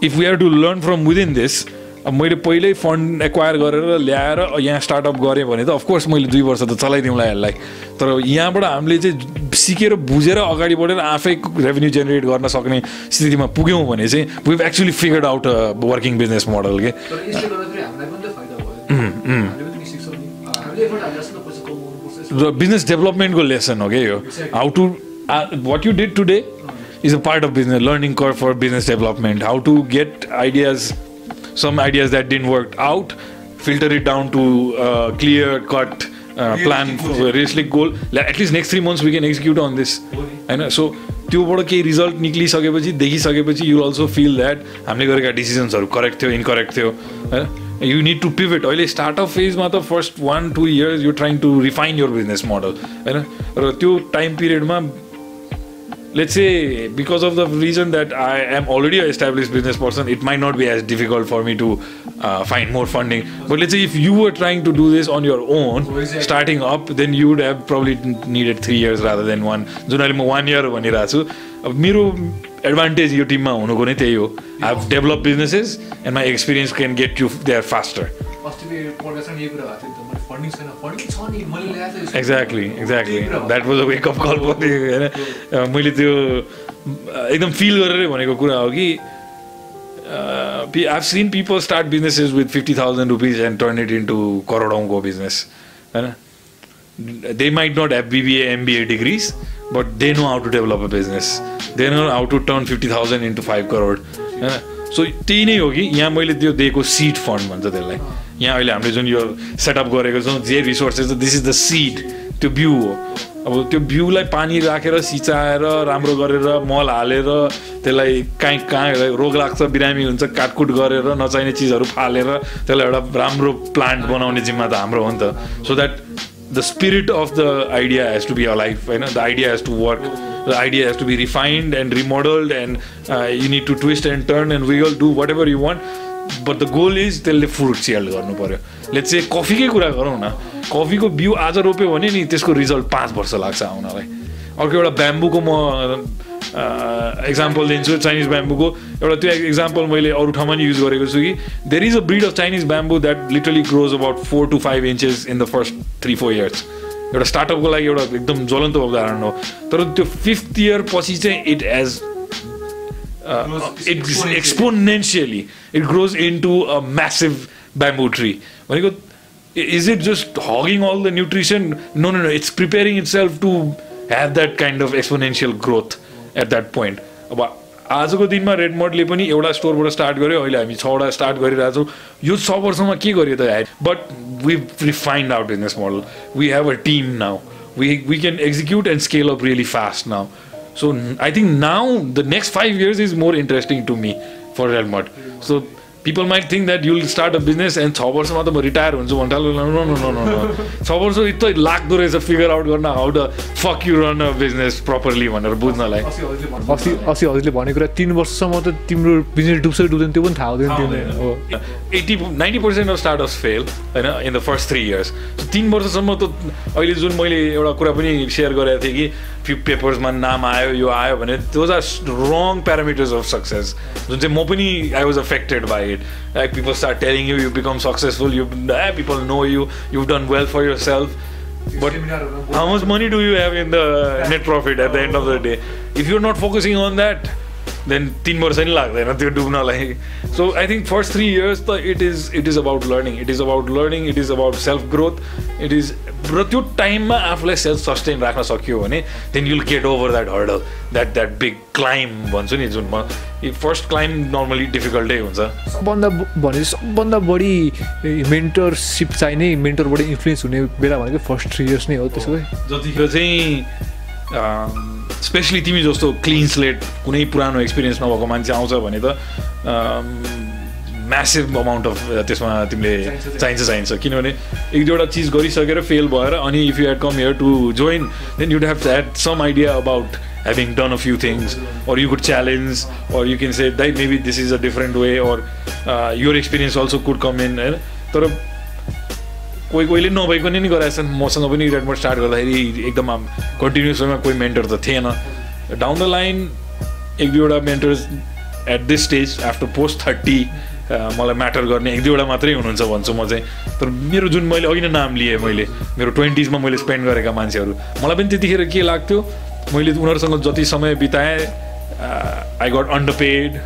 if we are to learn from within this अब मैले पहिल्यै fund acquire गरेर ल्याएर यहाँ startup गरेँ भने त अफकोर्स मैले दुई वर्ष त चलाइदिउँला यसलाई। तर यहाँबाट हामीले चाहिँ सिकेर बुझेर अगाडि बढेर आफै रेभेन्यू जेनेरेट गर्न सक्ने स्थितिमा पुग्यौँ भने चाहिँ we actually figured out working business model के। र बिजनेस डेभलपमेन्टको लेसन हो क्या यो? How to what you did today Is a part of business learning curve for business development how to get ideas some ideas that didn't work out, filter it down to uh, clear cut uh, plan, realistic goal. Like, At least next three months we can execute on this. होइन so त्योबाट केही result निक्लिसकेपछि देखिसकेपछि you also feel that हामीले गरेका डिसिजन्सहरू correct थियो incorrect थियो होइन यु निड टु पिभेट अहिले स्टार्टअप फेजमा त first one two years you trying to refine your business model होइन र त्यो टाइम पिरियडमा let's say because of the reason that I am already an established business person, it might not be as difficult for me to uh, find more funding. But let's say if you were trying to do this on your own, starting up, then you would have probably needed three years rather than one. जुन अहिले म one year भनिरहेको छु अब मेरो advantage यो टिममा हुनुको नै त्यही हो I have develop businesses and my experience can get you they are faster नि नि। Exactly exactly. That was a wake up call पनि होइन अ, मैले त्यो अ, एकदम फिल गरेरै भनेको कुरा हो कि I've seen people start businesses with fifty thousand rupees and turn it into करोडौँको business होइन they might not have BBA, MBA degrees, but they know how to develop a business. They know how to turn 50,000 into 5 crore. So त्यही नै हो कि यहाँ मैले त्यो दिएको seed fund भन्छ त्यसलाई यहाँ अहिले हामीले जुन यो सेटअप गरेको छौँ जे resources this is the seed त्यो बिउ हो। अब त्यो बिउलाई पानी राखेर सिचाएर राम्रो गरेर मल हालेर त्यसलाई कहीँ कहाँ रोग लाग्छ बिरामी हुन्छ काटकुट गरेर नचाहिने चिजहरू फालेर त्यसलाई एउटा राम्रो प्लान्ट बनाउने जिम्मा त हाम्रो हो नि त। So that the spirit of the idea has to be a life होइन? The idea has to work the idea has to be refined and remodelled and you need to twist and turn and we will do whatever you want but the goal is त्यसले fruit sell गर्नु पऱ्यो let's चाहिँ कफीकै कुरा गरौँ न कफीको बिउ आज रोप्यो भने नि त्यसको रिजल्ट पाँच वर्ष लाग्छ आउनलाई अर्को एउटा ब्याम्बुको म इक्जाम्पल दिन्छु चाइनिज ब्याम्बुको एउटा त्यो इक्जाम्पल मैले अरू ठाउँमा नि युज गरेको छु कि there is a breed of Chinese bamboo that literally grows about four to five inches in the first three four years एउटा स्टार्टअपको लागि एउटा एकदम ज्वलन्त उदाहरण हो। तर त्यो फिफ्थ इयर पछि चाहिँ it as it exponentially it grows into a massive bamboo tree भनेको is it just hugging all the nutrition no no no it's preparing itself to have that kind of exponential growth at that point अब आजको दिनमा रेडमोडले पनि एउटा स्टोरबाट start गर्यो। अहिले हामी छवटा स्टार्ट गरिरहेछौँ। यो छ वर्षमा के गर्यो त but we refined out in this model we have a team now we we can execute and scale up really fast now So I think now the next five years is more interesting to me for Real Madrid. So people might think that you'll start a business and छ वर्षमा त म retire हुन्छु भन्दा no no no no छ वर्ष यस्तो लाग्दो रहेछ फिगर आउट गर्न how the fuck you run a business properly भनेर बुझ्नलाई अस्ति अस्ति हजुरले भनेको कुरा तिन वर्षसम्म त तिम्रो बिजनेस डुब्छ डुब्दैन त्यो पनि थाहा हुँदैन हो eighty ninety percent of startups fail होइन in the first three years तिन वर्षसम्म त अहिले जुन मैले एउटा कुरा पनि सेयर गरेको थिएँ कि फ्यु पेपर्समा नाम आयो यो आयो भने those are wrong parameters of success जुन चाहिँ म पनि I was affected by Like people start telling you, you become successful. You eh, people know you. You've done well for yourself. But how much money do you have in the net profit at the end of the day? If you're not focusing on that, then तिन वर्ष नि लाग्दैन त्यो डुब्नलाई so I think first three years त it is it is about learning it is about learning it is about self growth it is र त्यो टाइममा आफूलाई सेल्फ सस्टेन राख्न सकियो भने then you'll get over that hurdle that that big climb भन्छु नि जुन म फर्स्ट क्लाइम नर्मली डिफिकल्टै हुन्छ सबभन्दा भने सबभन्दा बढी मेन्टरसिप चाहिने मेन्टरबाट इन्फ्लुएन्स हुने बेला भनेको फर्स्ट थ्री इयर्स नै हो त्यसो भए। जतिखेर चाहिँ स्पेसली तिमी जस्तो क्लिन स्लेट कुनै पुरानो एक्सपिरियन्स नभएको मान्छे आउँछ भने त म्यासिभ अमाउन्ट अफ त्यसमा तिमीले चाहिन्छ चाहिन्छ किनभने एक दुईवटा चिज गरिसकेर फेल भएर अनि if you had come here to join then you'd have had some idea about having done a few things or you could challenge or you can say that maybe this is a different way or uh, your experience also could come in होइन तर कोही कोहीले नभएको नि गराएछन् मसँग पनि रेडमोड start गर्दाखेरि एकदम कन्टिन्युस वेमा कोही मेन्टर त थिएन। डाउन द लाइन एक दुईवटा mentors at this stage after post thirty मलाई म्याटर गर्ने एक दुईवटा मात्रै हुनुहुन्छ भन्छु म चाहिँ। तर मेरो जुन मैले अघि नै नाम लिएँ मैले मेरो ट्वेन्टिजमा मैले स्पेन्ड गरेका मान्छेहरू मलाई पनि त्यतिखेर के लाग्थ्यो मैले उनीहरूसँग जति समय बिताएँ आई गट अन्डरपेड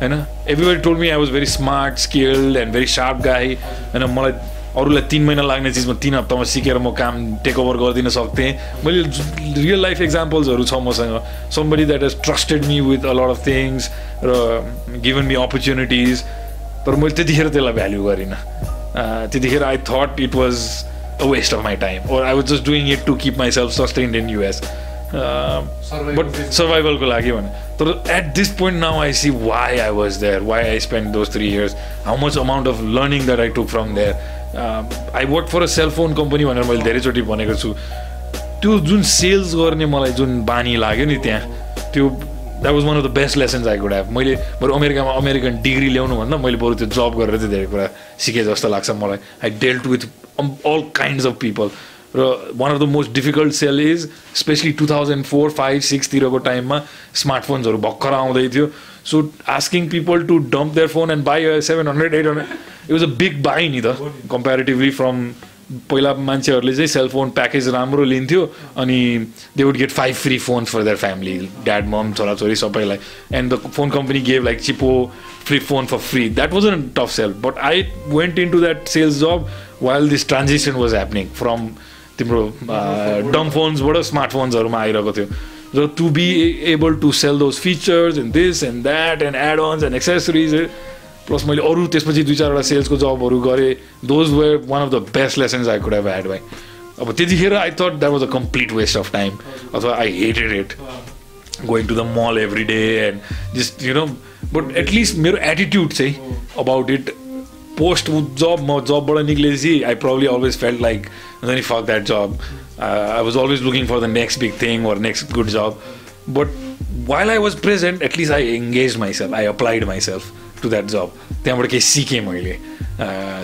होइन? Everybody told me I was very smart skilled and very sharp guy होइन? मलाई अरूलाई तिन महिना लाग्ने चिजमा तिन हप्तामा सिकेर म काम टेक ओभर गरिदिन सक्थेँ। मैले रियल लाइफ इक्जाम्पल्सहरू छ मसँग। Somebody that has trusted me with a lot of things र गिभन मी अपर्च्युनिटिज तर मैले त्यतिखेर त्यसलाई भ्याल्यु गरिनँ। त्यतिखेर I thought it was a waste of my time or I was just doing it to keep myself sustained in US but सर्भाइभलको लागि भने तर at this point now I see why I was there why I spend those three years how much amount of learning that I took from there I work for a cellphone company भनेर मैले धेरैचोटि भनेको छु। त्यो जुन sales गर्ने मलाई जुन बानी लाग्यो नि त्यहाँ त्यो that was one of the best lessons I got मैले बरु अमेरिकामा अमेरिकन डिग्री ल्याउनुभन्दा मैले बरु त्यो जब गरेर चाहिँ धेरै कुरा सिकेँ जस्तो लाग्छ मलाई। I dealt with all kinds of people र one of the most difficult sell is specially two thousand four five सिक्सतिरको टाइममा स्मार्टफोन्सहरू भर्खर आउँदै थियो। Asking people to dump their phone and buy seven hundred eight hundred it was a big buy नि त comparatively from पहिला मान्छेहरूले चाहिँ सेलफोन प्याकेज राम्रो लिन्थ्यो अनि they would get five free phones for their family dad mum छोराछोरी सबैलाई. And the phone company gave like cheapo free phone for free that was an tough sell but I went into that sales job while this transaction was happening from तिम्रो dumb फोन्सबाट स्मार्टफोन्सहरूमा आइरहेको थियो. र to be able to sell those features and this and that and add ons and accessories plus मैले अरू त्यसपछि दुई चारवटा सेल्सको जबहरू गरेँ those were one of the best lessons I could have had भाइ। अब त्यतिखेर I thought that was a complete waste of time अथवा I hated it going to the mall every day and just you know but at least मेरो attitude चाहिँ about it post job म जबबाट निक्लेपछि I probably always felt like हुन्छ नि fuck that job I was always looking for the next big thing or next good job but while I was present at least I engage myself I applied myself to that job त्यहाँबाट केही सिकेँ मैले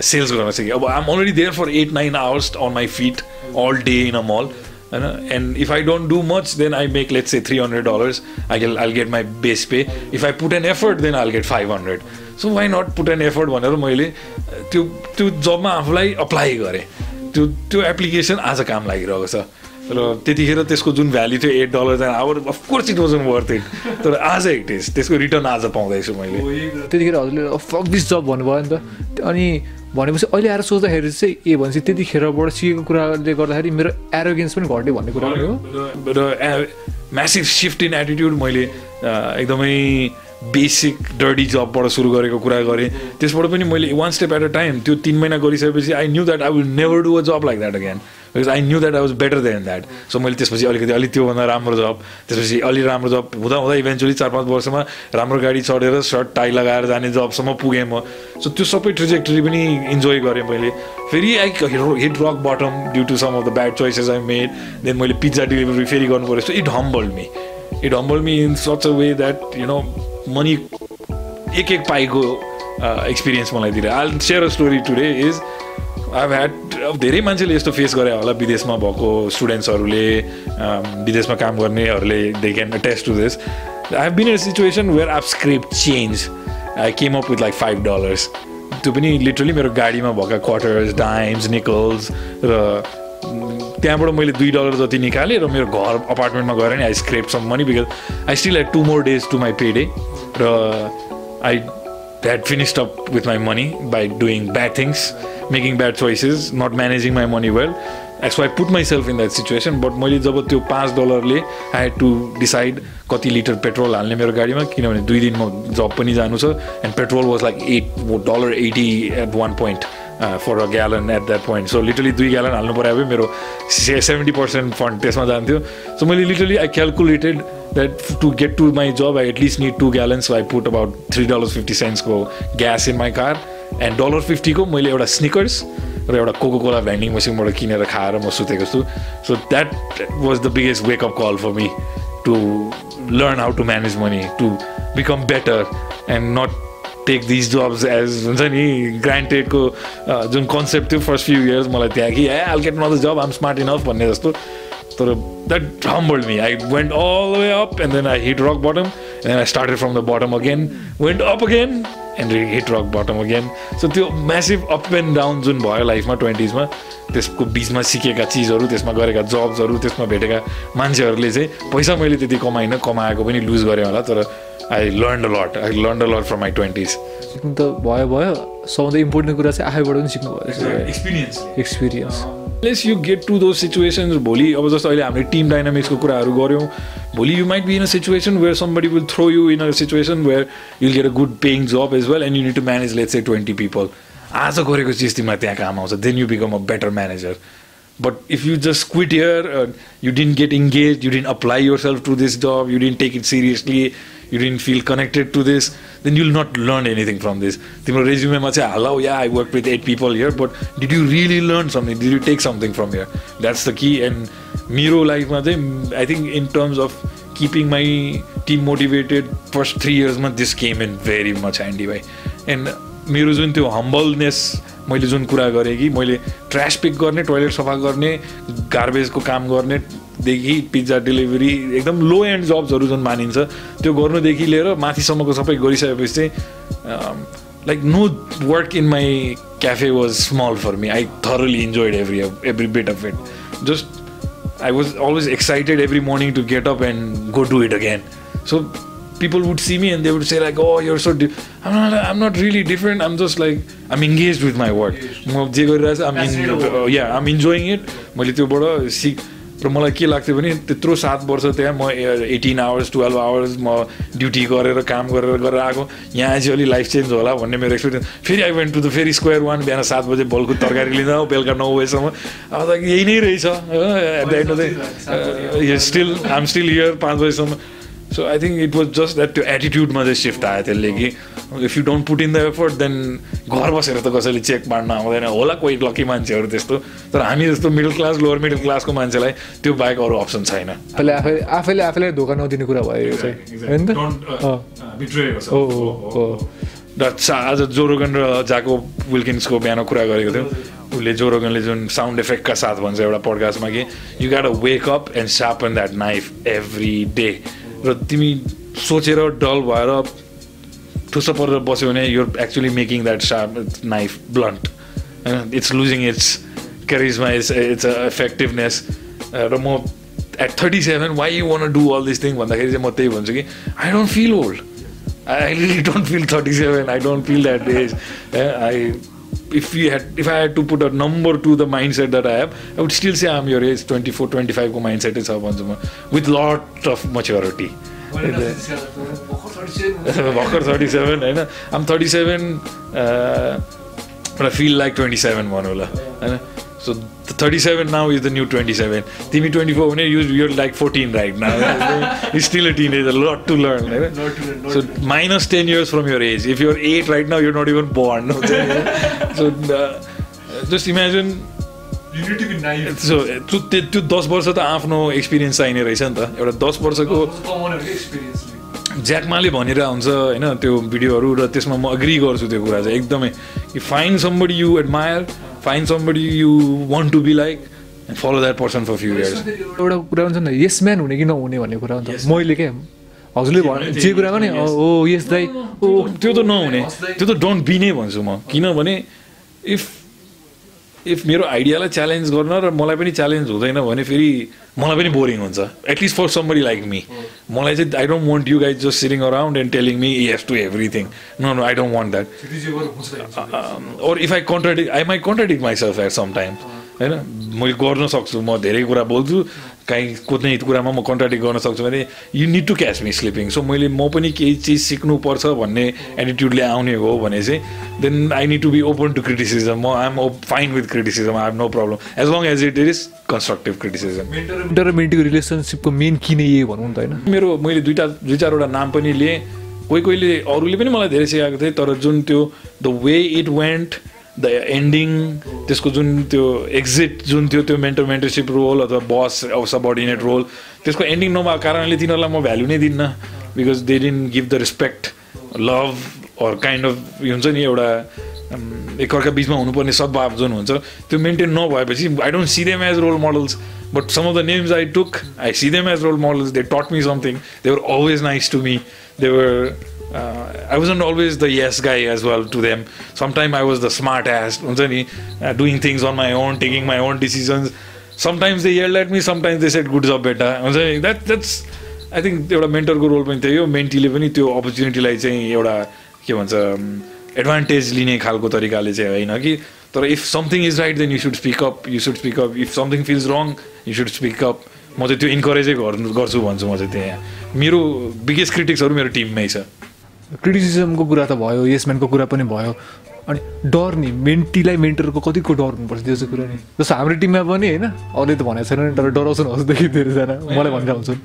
sales गर्न सिकेँ अब I'm already there for eight nine hours on my feet all day in a mall होइन and if I don't do much then I make let's a three hundred dollars I get I get my base pay if I put an effort then I get five hundred so why not put an effort भनेर मैले त्यो त्यो जबमा आफूलाई apply गरेँ त्यो त्यो application आज काम लागिरहेको छ। र त्यतिखेर त्यसको जुन भ्याल्यु थियो eight dollar an hour of course it wasn't worth it तर आज इट इज त्यसको रिटर्न आज पाउँदैछु मैले। त्यतिखेर हजुरले फक दिस जब भन्नुभयो नि त। अनि भनेपछि अहिले आएर सोच्दाखेरि चाहिँ ए भनेपछि त्यतिखेरबाट सिकेको कुराले गर्दाखेरि मेरो एरोगेन्स पनि घट्यो भन्ने कुरा हो। र म्यासिभ सिफ्ट इन एटिट्युड मैले एकदमै बेसिक डर्डी जबबाट सुरु गरेको कुरा गरेँ। त्यसबाट पनि मैले one step at a time त्यो तिन महिना गरिसकेपछि I knew that I will never do a job like that again because I knew that I was better than that so मैले त्यसपछि अलिकति अलिक त्योभन्दा राम्रो जब त्यसपछि अलि राम्रो जब हुँदा हुँदा इभेन्चुली चार पाँच वर्षमा राम्रो गाडी चढेर सर्ट टाई लगाएर जाने जबसम्म पुगेँ म। सो त्यो सबै ट्रेजेक्टरी पनि इन्जोय गरेँ मैले। फेरि I hit rock bottom due to some of the bad choices I made then मैले पिज्जा डेलिभरी फेरि गर्नु पऱ्यो। So it humble me it humble me in such a way that you know money एक एक पाइको experience मलाई दिएर। I share a story today is I had अब धेरै मान्छेले यस्तो फेस गरे होला विदेशमा भएको स्टुडेन्ट्सहरूले विदेशमा काम गर्नेहरूले they can attach to this I have been a situation where I've script change I came up with like five dollars त्यो पनि लिटरली मेरो गाडीमा भएका क्वार्टर्स डाइम्स निकल्स र त्यहाँबाट मैले दुई डलर जति निकालेँ र मेरो घर अपार्टमेन्टमा गएर नि I scrape some money because I still had two more days to my payday र I had finished up with my money by doing bad things making bad choices not managing my money well ex I put myself in that situation but मैले जब त्यो पाँच डलरले I had to decide कति litre petrol हाल्ने मेरो गाडीमा किनभने दुई दिन म जब पनि जानु छ and petrol was like eight dollar eighty eight one point for a gallon at that point so literally दुई ग्यालन हाल्नु पऱ्यो भने मेरो सेभेन्टी पर्सेन्ट फन्ड त्यसमा जान्थ्यो सो मैले literally I calculated that to get to my job I at least need two gallons I put about three dollars fifty सेन्ट्सको gas in my car and dollar फिफ्टीको मैले एउटा sneakers र एउटा Coca Cola vending मसिनबाट किनेर खाएर म सुतेको छु। So that was the biggest wake up call for me to learn how to manage money to become better and not take this jobs as हुन्छ नि ग्रान्टेडको जुन कन्सेप्ट थियो फर्स्ट फ्यु इयर्स मलाई त्यहाँ कि ए all get not job I'm smart enough भन्ने जस्तो। तर that humbled me I went all way up and then I hit rock bottom and I started from the bottom again went up again and hit rock bottom again so त्यो massive up and down जुन भयो लाइफमा ट्वेन्टिजमा त्यसको बिचमा सिकेका चिजहरू त्यसमा गरेका जब्सहरू त्यसमा भेटेका मान्छेहरूले चाहिँ पैसा मैले त्यति कमाइनँ कमाएको पनि लुज गरेँ होला तर I learn a lot I learn a lot from my twenties सिक्नु त भयो भयो। सबभन्दा इम्पोर्टेन्ट कुरा चाहिँ आफैबाट पनि सिक्नु भयो। Experience experience you get to those situations भोलि अब जस्तो अहिले हामीले टिम डाइनामिक्सको कुराहरू गऱ्यौँ भोलि you might be in a situation where somebody will throw you in a situation where you'll get a good paying job as well and you need to manage let's a twenty people आज गरेको चिज तिमीलाई त्यहाँ काम आउँछ then you become a better manager but if you just quit here uh, you didn't get engaged you didn't apply yourself to this job you didn't take it seriously you didn't feel connected to this then you'll not learn anything from this तिम्रो रेज्युमेमा चाहिँ हाल yeah I worked with eight people here but did you really learn something did you take something from here that's the key and मेरो लाइफमा चाहिँ I think in terms of keeping my team motivated first three yearsमा this came in very much handy भाइ and मेरो जुन त्यो humbleness मैले जुन कुरा गरेँ कि मैले ट्रास पिक गर्ने टोइलेट सफा गर्ने गार्बेजको काम गर्नेदेखि पिज्जा डेलिभरी एकदम लो एन्ड जब्सहरू जुन मानिन्छ त्यो गर्नुदेखि लिएर माथिसम्मको सबै गरिसकेपछि चाहिँ like no work in my cafe was small for me I thoroughly enjoyed every every bit of it just I was always excited every morning to get up and go to it again so me and they would say like, "Oh, you're so." Di-. I'm not. I'm not really different. I'm just like I'm engaged with my work. म जे गरिरहेको छु, in, yeah, I'm enjoying it. मैले त्योबाट सिक र मलाई के लाग्थ्यो भने त्यत्रो सात वर्ष त्यहाँ म एटिन आवर्स टुवेल्भ आवर्स म ड्युटी गरेर काम गरेर गरेर आएको। यहाँ चाहिँ अलिक लाइफ चेन्ज होला भन्ने मेरो एक्सपिरियन्स फेरि आई वेन्ट टु द फेरि स्क्वायर वान बिहान सात बजे बलको तरकारी लिँदा बेलुका नौ बजीसम्म। अब त यही नै रहेछ। At the end of the still I am still here पाँच बजीसम्म। So I think it was just that त्यो एटिट्युडमा चाहिँ सिफ्ट आयो त्यसले कि if you don't put in the effort then घर बसेर त कसैले चेक बाँड्न आउँदैन होला कोही लकी मान्छेहरू त्यस्तो तर हामी जस्तो मिडल क्लास लोवर मिडल क्लासको मान्छेलाई त्यो बाहेक अरू अप्सन छैन आफैले आफै आफैले आफैलाई धोका नदिने कुरा भयो यो चाहिँ होइन? त अँ। हो हो हो र सा- आज जोरोगन र जाको विल्किन्सको बिहान कुरा गरेको थियो. उसले जोरोगनले जुन साउन्ड इफेक्टका साथ भन्छ एउटा पडकास्टमा कि you got a wake up and sharpen that knife every day र तिमी सोचेर डल भएर ठुसो परेर बस्यो भने you're actually making that sharp knife blunt होइन? It's losing its charisma its its effectiveness र म at thirty seven why you want do all this thing भन्दाखेरि चाहिँ म त्यही भन्छु कि I don't feel old I really don't feel 37. I don't feel that age. Eh, I, if we had, if I had to put a number to the mindset that I have, I would still say I'm your age, 24, 25 को mindset is भन्छु म with lot of maturity. भर्खर thirty seven होइन I'm thirty seven feel like twenty seven भनौँ ल होइन so thirty seven now is the new twenty seven तिमी twenty four भने you're your like fourteen right now still a teen age lot to learn होइन so minus ten years from your age if you're eight right now you're not even born so just imagine so त्यो त्यो- त्यो दस वर्ष त आफ्नो experience चाहिने रहेछ नि त। एउटा दस वर्षको ज्याकमाले भनेर हुन्छ होइन त्यो भिडियोहरू र त्यसमा म अग्री गर्छु त्यो कुरा चाहिँ। एकदमै कि find somebody you admire find somebody you want to be like and follow that person for few years एउटा कुरा हुन्छ नि यस म्यान हुने कि नहुने भन्ने कुरा हुन्छ। मैले क्या हजुरले भने जे कुरा भने ओ यस दाइ ओ त्यो त नहुने। त्यो त डोन्ट बी नै भन्छु म। किनभने इफ इफ मेरो आइडियालाई च्यालेन्ज गर्न र मलाई पनि च्यालेन्ज हुँदैन भने फेरि मलाई पनि बोरिङ हुन्छ. At least for somebody like me मलाई चाहिँ I don't want you guys just sitting around and telling me yes to everything no no I don't want that or if I contradict, I might contradict myself at some time. होइन? मैले गर्न सक्छु म धेरै कुरा बोल्छु काहीँ कुनै कुरामा म कन्ट्राडिक्ट गर्न सक्छु भने you need to catch me slipping so मैले म पनि केही चिज सिक्नुपर्छ भन्ने एटिट्युडले आउने हो भने चाहिँ then I need to be open to criticism म I'm fine with criticism I have no problem as long as it is constructive criticism mentor र मेन्टीको रिलेसनसिपको मेन किन यही भनौँ त होइन? मेरो मैले दुइटा दुई चारवटा नाम पनि लिएँ। कोही कोहीले अरूले पनि मलाई धेरै सिकाएको थिए तर जुन त्यो the way it went the ending त्यसको जुन त्यो एक्जिट जुन थियो त्यो मेन्टर मेन्टरसिप रोल अथवा बस अब सबअर्डिनेट रोल त्यसको एन्डिङ नभएको कारणले तिनीहरूलाई म भ्याल्यु नै दिन्न because they didn't give the respect love or kind of हुन्छ नि एउटा एकअर्का बिचमा हुनुपर्ने सद्भाव जुन हुन्छ त्यो मेन्टेन नभएपछि I don't see them as role models but some of the names I took I see them as role models they taught me something they were always nice to me they were I wasn't always the yes guy as well to them. Sometimes I was the smart ass, uh, doing things on my own, taking my own decisions. Sometimes they yelled at me, sometimes they said good job beta. that that's I think एउटा मेन्टरको role पनि त्यही हो मेन्टीले पनि त्यो अपर्च्युनिटीलाई चाहिँ एउटा के भन्छ एडभान्टेज लिने खालको तरिकाले चाहिँ होइन कि? तर if something is right then you should speak up you should speak up if something feels wrong you should speak up म चाहिँ त्यो इन्करेजै गर्नु गर्छु भन्छु म चाहिँ त्यहाँ। मेरो बिगेस्ट क्रिटिक्सहरू मेरो टिममै छ। क्रिटिसिजमको कुरा त भयो यसम्यानको कुरा पनि भयो। अनि डर नि मेन्टीलाई मेन्टरको कतिको डर हुनुपर्छ त्यो चाहिँ कुरा नि। जस्तो हाम्रो टिममा पनि होइन अरूले त भनेको छैन तर डराउँछन् हजुरदेखि धेरैजना मलाई भनेर हुन्छन्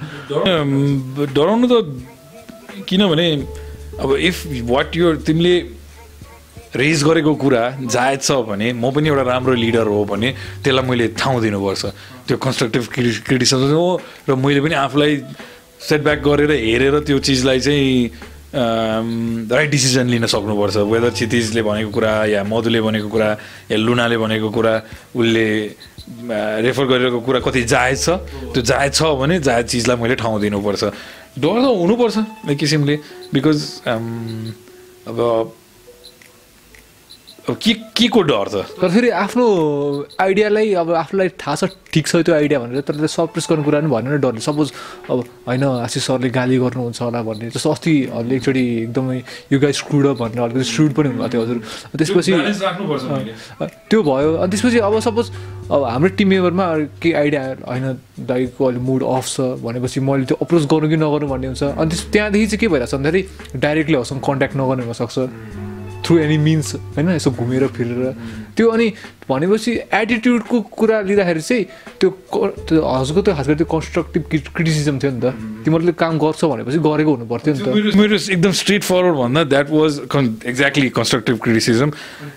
डराउनु त किनभने अब इफ वाट यो तिमीले रेज गरेको कुरा जायज छ भने म पनि एउटा राम्रो लिडर हो भने त्यसलाई मैले ठाउँ दिनुपर्छ। त्यो कन्स्ट्रक्टिभ क्रि क्रिटिसिजम हो र मैले पनि आफूलाई सेटब्याक गरेर हेरेर त्यो चिजलाई चाहिँ राइट डिसिजन लिन सक्नुपर्छ। वेदर क्षितिजले भनेको कुरा या मधुले भनेको कुरा या लुनाले भनेको कुरा उसले रेफर गरिरहेको कुरा कति जायज छ त्यो जायज छ भने जायज चिजलाई मैले ठाउँ दिनुपर्छ। डर त हुनुपर्छ एक किसिमले। बिकज अब अब के के को डर छ तर फेरि आफ्नो आइडियालाई अब आफूलाई थाहा छ ठिक छ त्यो आइडिया भनेर तर त्यो सप्रेस गर्ने कुरा पनि भनेर डरले। सपोज अब होइन आशिष सरले गाली गर्नुहुन्छ होला भन्ने जस्तो अस्तिहरूले एकचोटि एकदमै यो गाई स्क्रुड अप भनेर अलिकति स्क्रुड पनि हुनुभएको थियो हजुर। त्यसपछि त्यो भयो। अनि त्यसपछि अब सपोज अब हाम्रो टिम मेम्बरमा केही आइडिया होइन दाइको अहिले मुड अफ छ भनेपछि मैले त्यो अप्रोच गर्नु कि नगर्नु भन्ने हुन्छ। अनि त्यस त्यहाँदेखि चाहिँ के भइरहेको छ भन्दाखेरि डाइरेक्टली हसँग कन्ट्याक्ट नगर्ने हुनसक्छ थ्रु एनी मिन्स होइन यसो घुमेर फिरेर। त्यो अनि भनेपछि एटिट्युडको कुरा लिँदाखेरि चाहिँ त्यो हजुरको त्यो खास गरी त्यो कन्स्ट्रक्टिभ क्रिटिसिजम थियो नि त। तिमीहरूले काम गर्छ भनेपछि गरेको हुनु पर्थ्यो नि त। मेरो एकदम स्ट्रेट फरवर्ड भन्दा that was exactly constructive criticism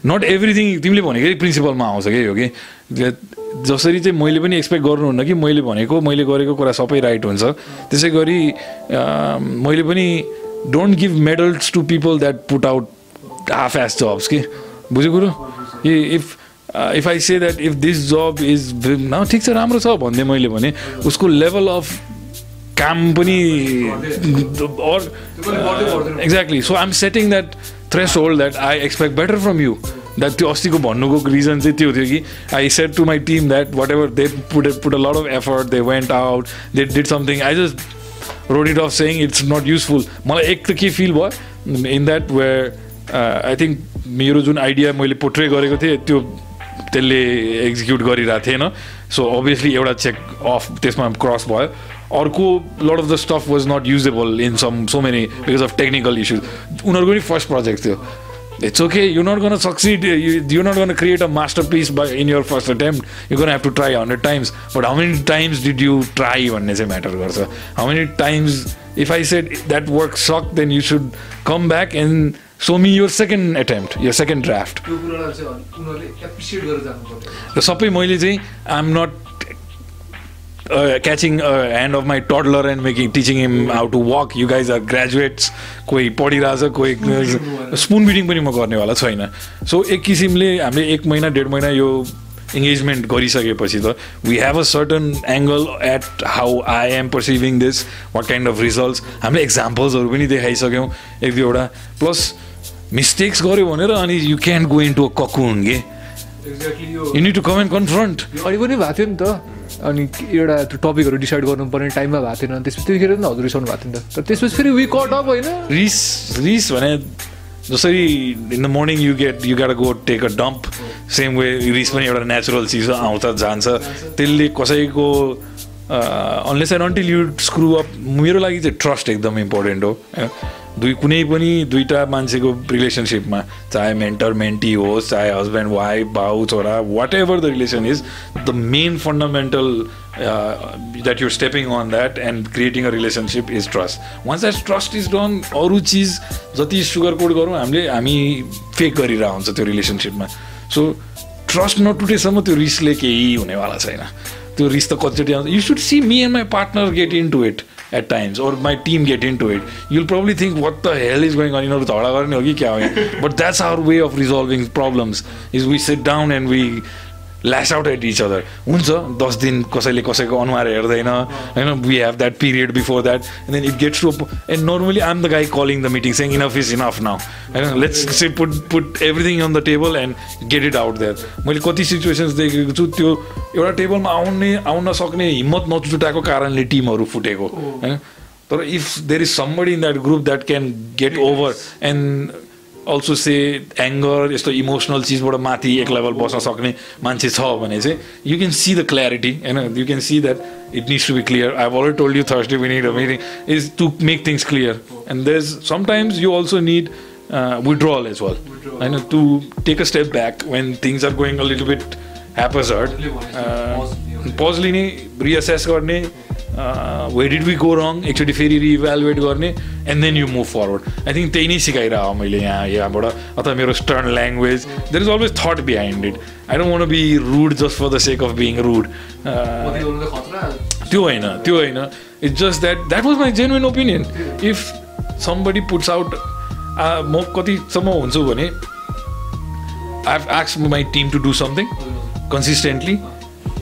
not everything तिमीले भनेकै प्रिन्सिपलमा आउँछ कि यो कि? जसरी चाहिँ मैले पनि एक्सपेक्ट गर्नुहुन्न कि मैले भनेको मैले गरेको कुरा सबै राइट हुन्छ। त्यसै गरी मैले पनि don't give medals to people that put out half ass jobs कि बुझ्यो कुरो if if I say that if this job is ठिक छ राम्रो छ भन्दै मैले भने उसको लेभल अफ काम पनि or exactly. So i'm setting that threshold that i expect better from you. That त्यो अस्तिको भन्नुको रिजन चाहिँ त्यो थियो कि I said to my team that whatever they put put a lot of effort they went out they did something I just wrote it off saying it's not useful मलाई एक त के फिल भयो in that where I think मेरो जुन idea मैले portray गरेको थिएँ त्यो त्यसले एक्जिक्युट गरिरहेको थिएन। सो अभियसली एउटा चेक अफ त्यसमा क्रस भयो। अर्को lot of the stuff was not usable in some so many because of technical issues उनीहरूको पनि फर्स्ट प्रोजेक्ट थियो। It's okay you not gonna succeed you not gonna create a masterpiece by in your first attempt you gonna have to try hundred times but how many times did you try भन्ने चाहिँ matter गर्छ। How many times if I said that work suck then you should come back and show me your second attempt your second draft र सबै मैले चाहिँ I'm not catching hand of my toddler and making teaching him how to walk you guys are graduates कोही पढिरहेछ कोही spoon bidding पनि म गर्नेवाला छैन। सो एक किसिमले हामीले एक महिना डेढ महिना यो इङ्गेजमेन्ट गरिसकेपछि त we have a certain angle at how I am perceiving this what kind of results हामीले एक्जाम्पल्सहरू पनि देखाइसक्यौँ एक दुईवटा। प्लस मिस्टेक्स गऱ्यो भनेर अनि you can go into a cocoon gay you need to come and confront अहिले पनि भएको थियो नि त। अनि एउटा त्यो टपिकहरू डिसाइड गर्नुपर्ने टाइममा भएको थिएन। त्यसपछि त्यतिखेर पनि हजुर रिसाउनु भएको थियो नि त। त्यसपछि फेरि वी कट अप होइन। रिस रिस भने जसरी in the morning you get you got go take a dump same way रिस पनि एउटा नेचुरल चिज हो आउँछ जान्छ। त्यसले कसैको unless and until you screw up मेरो लागि चाहिँ ट्रस्ट एकदम इम्पोर्टेन्ट हो। होइन? दुई कुनै पनि दुईवटा मान्छेको रिलेसनसिपमा चाहे मेन्टर मेन्टी होस् चाहे हस्बेन्ड वाइफ भाउ छोरा whatever the relation is the main fundamental that your stepping on that and creating a relationship is trust once that trust is done अरू चिज जति सुगर कोड गरौँ हामीले हामी फेक गरिरहेको हुन्छ त्यो रिलेसनसिपमा सो ट्रस्ट नटुटेसम्म त्यो रिसले केही हुनेवाला छैन. त्यो रिस त कतिचोटि आउँछ. You should see me and my partner get into it at times or my team get into it you'll probably think what the hell is going on? You know but that's our way of resolving problems is we sit down and we lash out at each other हुन्छ दस दिन कसैले कसैको अनुहार हेर्दैन होइन we have that period before that and then it gets to end normally I am the guy calling the meeting saying enough is enough now होइन let's say put put everything on the table and get it out that मैले कति situations देखेको छु त्यो एउटा टेबलमा आउने आउन सक्ने हिम्मत नजुटाएको कारणले टिमहरू फुटेको होइन। तर if there is somebody in that group that can get over and also say anger यस्तो इमोसनल चिजबाट माथि एक लेभल बस्न सक्ने मान्छे छ भने चाहिँ you can see the clarity होइन? You can see that it needs to be clear I already told you Thursday we need a meeting is to make things clear and there is sometimes you also need withdrawal as well होइन? To take a step back when things are going a little bit happens pause लिने recess गर्ने way did we go wrong एकचोटि फेरि reevaluate गर्ने and then you move forward I think त्यही नै सिकाइरह मैले यहाँ यहाँबाट अथवा मेरो stern language there is always thought behind it I don't want be rude just for the sake of being rude त्यो होइन त्यो होइन. It's just that that was my genuine opinion if somebody puts out म कतिसम्म हुन्छु भने I have आक्स my team to do something consistently.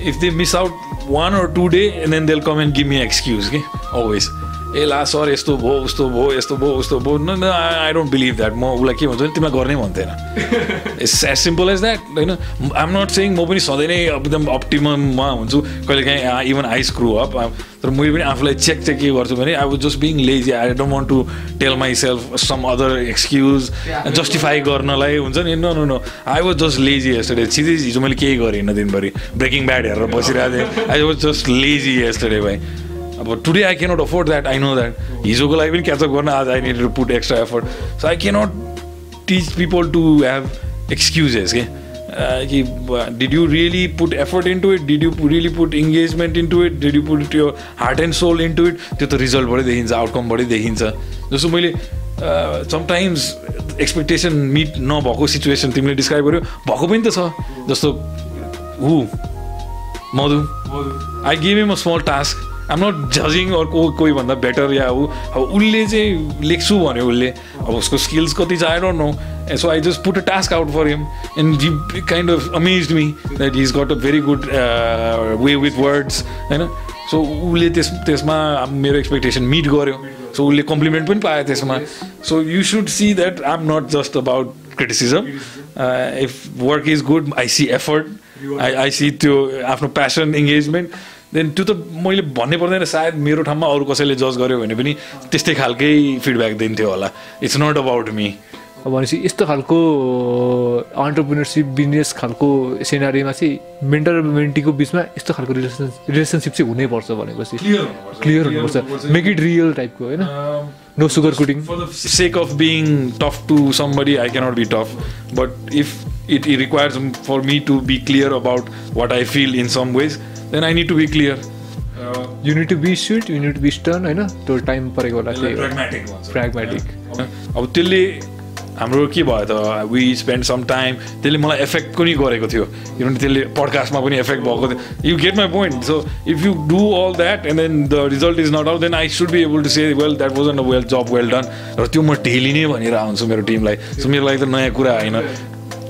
If they miss out one or two day, and then they'll come and give me an excuse. Okay? Always. ए ला sir यस्तो भयो उस्तो भयो यस्तो भयो उस्तो भयो। न आई डोन्ट बिलिभ द्याट म उसलाई के भन्छु भने तिमीलाई गर्नै भन्थेन it's as simple as that होइन? आइ एम नट सेङ म पनि सधैँ नै एकदम अप्टिमममा हुन्छु। कहिले काहीँ इभन आई स्क्रु अप तर मैले पनि आफूलाई चेक चाहिँ के गर्छु भने I was just being lazy I don't want to tell myself some other excuse justify गर्नलाई हुन्छ नि। No no no I was just lazy yesterday छिटै हिजो मैले केही गरिनँ दिनभरि। ब्रेकिङ ब्याड हेरेर बसिरहेको थिएँ। I was just lazy yesterday भाइ। अब today I cannot afford that I know that हिजोको लागि पनि क्याचअप गर्न आज I need to put extra effort so I cannot teach people to have excuses के कि did you really put effort into it did you really put engagement into it did you put your heart and soul into it त्यो त रिजल्टबाटै देखिन्छ आउटकमबाटै देखिन्छ। जस्तो मैले समटाइम्स एक्सपेक्टेसन मिट नभएको सिचुएसन तिमीले डिस्क्राइब गर्यो भएको पनि त छ। जस्तो who Madhu? I give him a small task I'm not जजिङ or को कोही भन्दा बेटर या ऊ अब उसले चाहिँ लेख्छु भन्यो उसले अब उसको स्किल्स कति छ I don't know so I just put a task out for him and he kind of amaze me that is got a very good way with words होइन सो उसले त्यस त्यसमा मेरो एक्सपेक्टेसन मिट गर्यो so उसले compliment पनि पायो त्यसमा। So you should see that I am not just about criticism if work is good I see effort I I see त्यो आफ्नो प्यासन इङ्गेजमेन्ट देन त्यो त मैले भन्नै पर्दैन सायद मेरो ठाउँमा अरू कसैले जज गर्यो भने पनि त्यस्तै खालकै फिडब्याक दिन्थ्यो होला। इट्स नट अबाउट मी भनेपछि यस्तो खालको अन्टरप्रिनरसिप बिजनेस खालको सेनारीमा चाहिँ मेन्टर र मेन्टीको बिचमा यस्तो खालको रिलेसन रिलेसनसिप चाहिँ हुनैपर्छ भनेपछि। क्लियर हुनुपर्छ। मेक इट रियल टाइपको होइन? No sugar coating sake of being tough to somebody, I cannot be tough. But if it, it requires for me to be clear about what I feel in some then I need to be clear. Uh, you need to be sweet you need to be stern होइन त्यो time परेको होला त्यही pragmatic ones. प्र्यागमेटिक अब त्यसले हाम्रो के भयो त वी स्पेन्ड सम टाइम त्यसले मलाई एफेक्ट पनि गरेको थियो किनभने त्यसले पडकास्टमा पनि एफेक्ट भएको थियो you get my point so if you do all that and then the result is not out then I should be able to say well that was a well job well done र त्यो म daily नै भनेर आउँछु मेरो टिमलाई so मेरो लागि त नयाँ कुरा होइन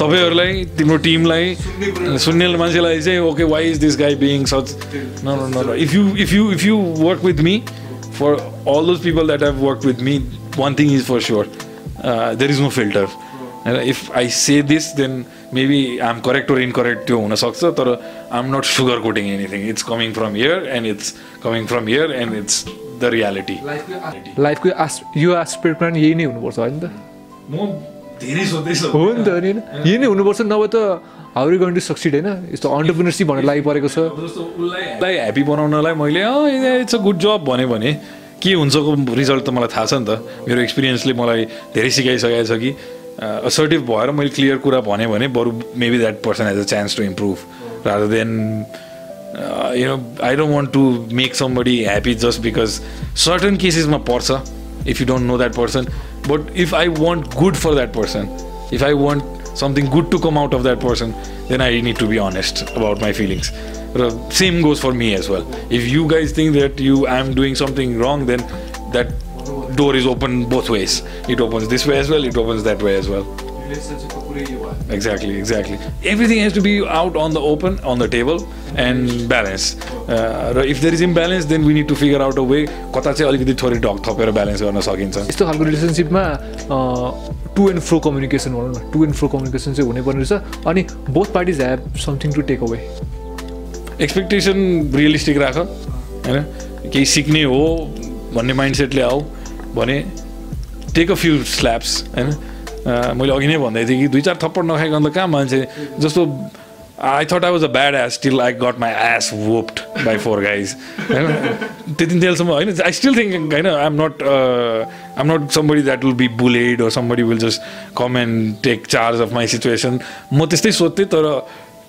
तपाईँहरूलाई तिम्रो टिमलाई सुन्ने मान्छेलाई चाहिँ okay why is this guy being such न if you if you if you work with me for all those people that have work with me one thing is for sure there is no filter होइन if I say this then maybe I am correct or incorrect त्यो हुनसक्छ तर I am not sugar coating anything it's coming from here and it's coming from here and it's the reality लाइफको as यो aspect यही नै हुनुपर्छ होइन त धेरै सोध्दैछु हो नि त अनि होइन यही नै हुनुपर्छ नभए त हाउ गोइङ टु सक्सिड होइन? यस्तो अन्टरप्रिनरसिप भनेर लागि परेको छ। जस्तो उसलाई ह्याप्पी बनाउनलाई मैले अँ इट्स अ गुड जब भने भने के हुन्छको रिजल्ट त मलाई थाहा छ नि त। मेरो एक्सपिरियन्सले मलाई धेरै सिकाइसकेको छ कि असर्टिभ भएर मैले क्लियर कुरा भने भने बरु maybe that person has a chance to improve rather than you know I don't want to make somebody happy just because certain केसेसमा पर्छ। if you don't know that person. But if i want good for that person if i want something good to come out of that person then i need to be honest about my feelings. Uh, same goes for me as well. If you guys think that you i'm doing something wrong then that door is open both ways. It opens this way as well it opens that way as well. Exactly, exactly. Everything has to be out on the open, on the table, and balance. Uh, र if there is imbalance, then we need to figure out a way. कता चाहिँ अलिकति थोरै ढक थपेर balance गर्न सकिन्छ यस्तो खालको रिलेसनसिपमा टु एन्ड फ्रो कम्युनिकेसन भनौँ न टु एन्ड फ्रो कम्युनिकेसन चाहिँ हुनैपर्ने रहेछ अनि both parties have something to take away expectation realistic राख होइन केही सिक्ने हो भन्ने माइन्डसेटले आऊ भने टेक अ फ्यु स्ल्याप्स होइन अँ, मैले अघि नै भन्दै थिएँ कि दुई चार थप्पड नखाइकन त कहाँ मान्छे जस्तो I thought I was a bad ass still I got my ass whooped by four guys होइन? त्यति तेलसम्म होइन आई स्टिल थिङ्क होइन I am not I am not somebody that will be bullied or somebody will just come and take charge of my situation. म त्यस्तै सोध्थेँ तर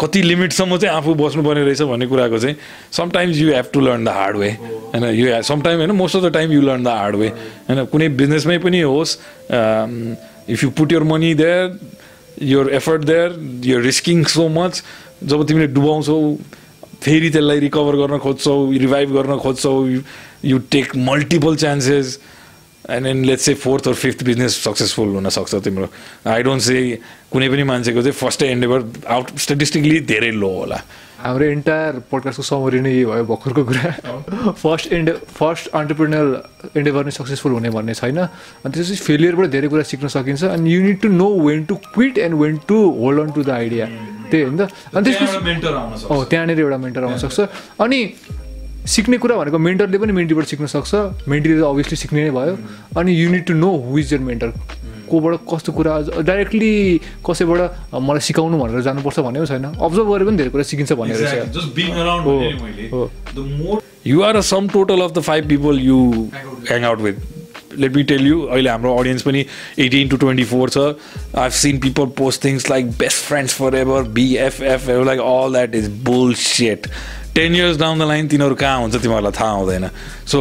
कति लिमिटसम्म चाहिँ आफू बस्नुपर्ने रहेछ भन्ने कुराको चाहिँ sometimes you have to learn the hard way होइन यु समटाइम होइन most of the time you learn the hard way होइन कुनै बिजनेसमै पनि होस् if you put your money there your effort there you're risking so much जब तिमीले डुबाउँछौ फेरि त्यसलाई रिकभर गर्न खोज्छौ रिभाइभ गर्न खोज्छौ you take multiple chances and then let's say fourth or fifth business successful हुनसक्छ तिम्रो। आई डोन्ट से कुनै पनि मान्छेको चाहिँ फर्स्ट एन्डेभर आउट स्टेटिस्टिकली धेरै लो होला। हाम्रो इन्टायर पोडकास्टको समरी नै यही भयो भर्खरको कुरा। First and first entrepreneur endeavour नै सक्सेसफुल हुने भन्ने छैन। अनि त्यसपछि फेलियरबाट धेरै कुरा सिक्न सकिन्छ। अनि you need to know when to quit and when to hold on to the idea त्यही होइन त। अनि त्यसपछि मेन्टर आउन हो त्यहाँनिर एउटा मेन्टर आउनसक्छ अनि सिक्ने कुरा भनेको मेन्टरले पनि मेन्टीबाट सिक्न सक्छ। मेन्टीले त अभियसली सिक्ने नै भयो। अनि you need to know who is your mentor कोबाट कस्तो कुरा डाइरेक्टली कसैबाट मलाई सिकाउनु भनेर जानुपर्छ भन्ने पनि छैन। अब्जर्भ गरेर पनि धेरै कुरा सिकिन्छ भन्ने रहेछ। जस्ट बिङ अराउन्ड हो, भने मैले। हो। The more you are a sum total of the five people you hang out with let me tell you अहिले हाम्रो अडियन्स पनि एटिन टु ट्वेन्टी फोर छ I seen people post things like best friends forever BFF like all that is bullshit ten years down the line तिनीहरू कहाँ हुन्छ तिमीहरूलाई थाहा हुँदैन। सो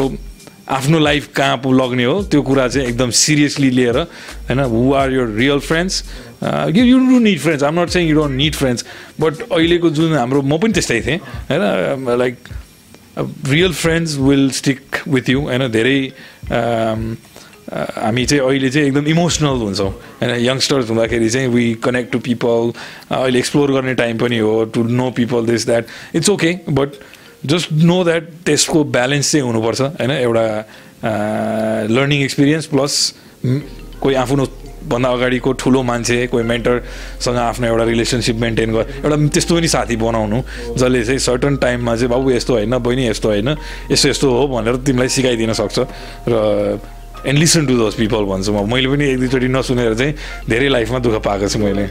आफ्नो लाइफ कहाँ पो लग्ने हो त्यो कुरा चाहिँ एकदम सिरियसली लिएर होइन who are your real friends you you do need friends I'm not saying you don't need friends but अहिलेको जुन हाम्रो म पनि त्यस्तै थिएँ होइन like real friends will stick with you होइन धेरै um, uh, हामी चाहिँ अहिले चाहिँ एकदम इमोसनल हुन्छौँ होइन यङ्स्टर्स हुँदाखेरि चाहिँ वी कनेक्ट टु पिपल अहिले एक्सप्लोर गर्ने टाइम पनि हो to know people this that it's okay but just know that त्यसको ब्यालेन्स चाहिँ हुनुपर्छ होइन? एउटा लर्निङ एक्सपिरियन्स प्लस कोही आफ्नो भन्दा अगाडिको ठुलो मान्छे कोही मेन्टरसँग आफ्नो एउटा रिलेसनसिप मेन्टेन गर एउटा त्यस्तो पनि साथी बनाउनु जसले चाहिँ सर्टन टाइममा चाहिँ बाबु यस्तो होइन बहिनी यस्तो होइन यस्तो यस्तो हो भनेर तिमीलाई सिकाइदिन सक्छ। र and listen to those people भन्छु म मैले पनि एक दुईचोटि नसुनेर चाहिँ धेरै लाइफमा दुःख पाएको छु मैले।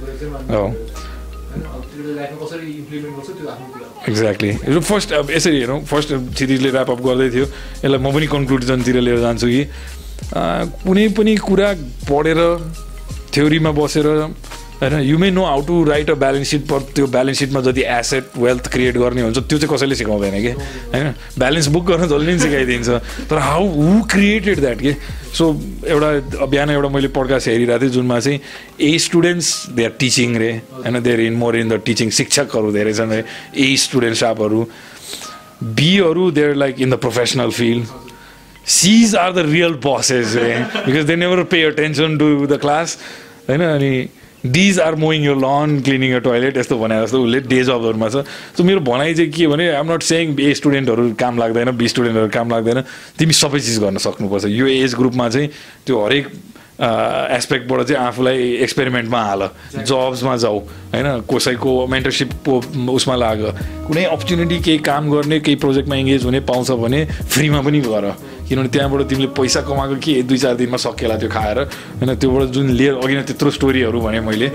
एक्ज्याक्टली फर्स्ट अब यसरी हेरौँ फर्स्ट सिरिजले ऱ्यापअप गर्दै थियो यसलाई म पनि कन्क्लुजनतिर लिएर जान्छु कि कुनै पनि कुरा पढेर थ्योरीमा बसेर होइन you may know how to write a balance sheet पर त्यो ब्यालेन्स सिटमा जति एसेट वेल्थ क्रिएट गर्ने हुन्छ त्यो चाहिँ कसैले सिकाउँदैन कि? होइन ब्यालेन्स बुक गर्न जसले पनि सिकाइदिन्छ। तर हाउ हु क्रिएटेड द्याट के? सो एउटा बिहान एउटा मैले पड्कास्ट हेरिरहेको थिएँ जुनमा चाहिँ A students they are teaching रे। होइन there in more in the teaching शिक्षकहरू धेरै छन् रे। ए स्टुडेन्ट स्टाफहरू बीहरू there like in the professional field C's are the real bosses eh? because they never pay attention to the class होइन अनि डिज आर मोइङ यो लन क्लिनिङ यर टोइलेट यस्तो भने जस्तो उसले डे जबहरूमा छ। सो मेरो भनाइ चाहिँ के भने आइम नट सेङ ए स्टुडेन्टहरू काम लाग्दैन बी स्टुडेन्टहरू काम लाग्दैन। तिमी सबै चिज गर्न सक्नुपर्छ। यो एज ग्रुपमा चाहिँ त्यो हरेक एस्पेक्टबाट चाहिँ आफूलाई एक्सपेरिमेन्टमा हाल। जब्समा जाऊ होइन? कसैको मेन्टरसिपको उसमा लाग। कुनै अपर्च्युनिटी केही काम गर्ने केही प्रोजेक्टमा इङ्गेज हुने पाउँछ भने फ्रीमा पनि गर। किनभने त्यहाँबाट तिमीले पैसा कमाएको के दुई चार दिनमा सकिएला त्यो खाएर। होइन त्योबाट जुन लिएर अघि नै त्यत्रो स्टोरीहरू भने मैले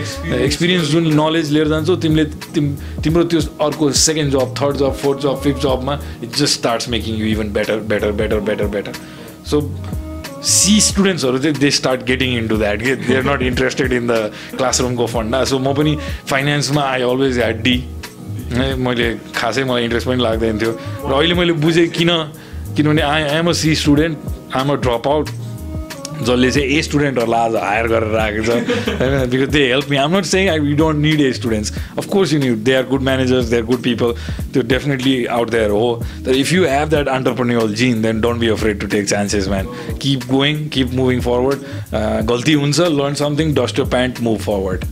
एक्सपिरियन्स जुन नलेज लिएर जान्छौ तिमीले तिम तिम्रो त्यो अर्को सेकेन्ड जब थर्ड जब फोर्थ जब फिफ्थ जबमा it just starts making you even better better better better better so C स्टुडेन्ट्सहरू चाहिँ they start getting into that के they are not interested in the क्लासरुमको फन्डा सो म पनि फाइनेन्समा आई अलवेज ह्याड डी है मैले खासै मलाई इन्ट्रेस्ट पनि लाग्दैन थियो। र अहिले मैले बुझेँ किन किनभने I am a C student I'm a drop out जसले चाहिँ ए स्टुडेन्टहरूलाई आज हायर गरेर राखेको छ होइन because they help me I'm not saying I you don't need A students of course you need they are good managers they are good people त्यो definitely out there हो तर if you have that entrepreneurial gene then don't be afraid to take chances man keep going keep moving forward गल्ती हुन्छ learn something dust your pant move forward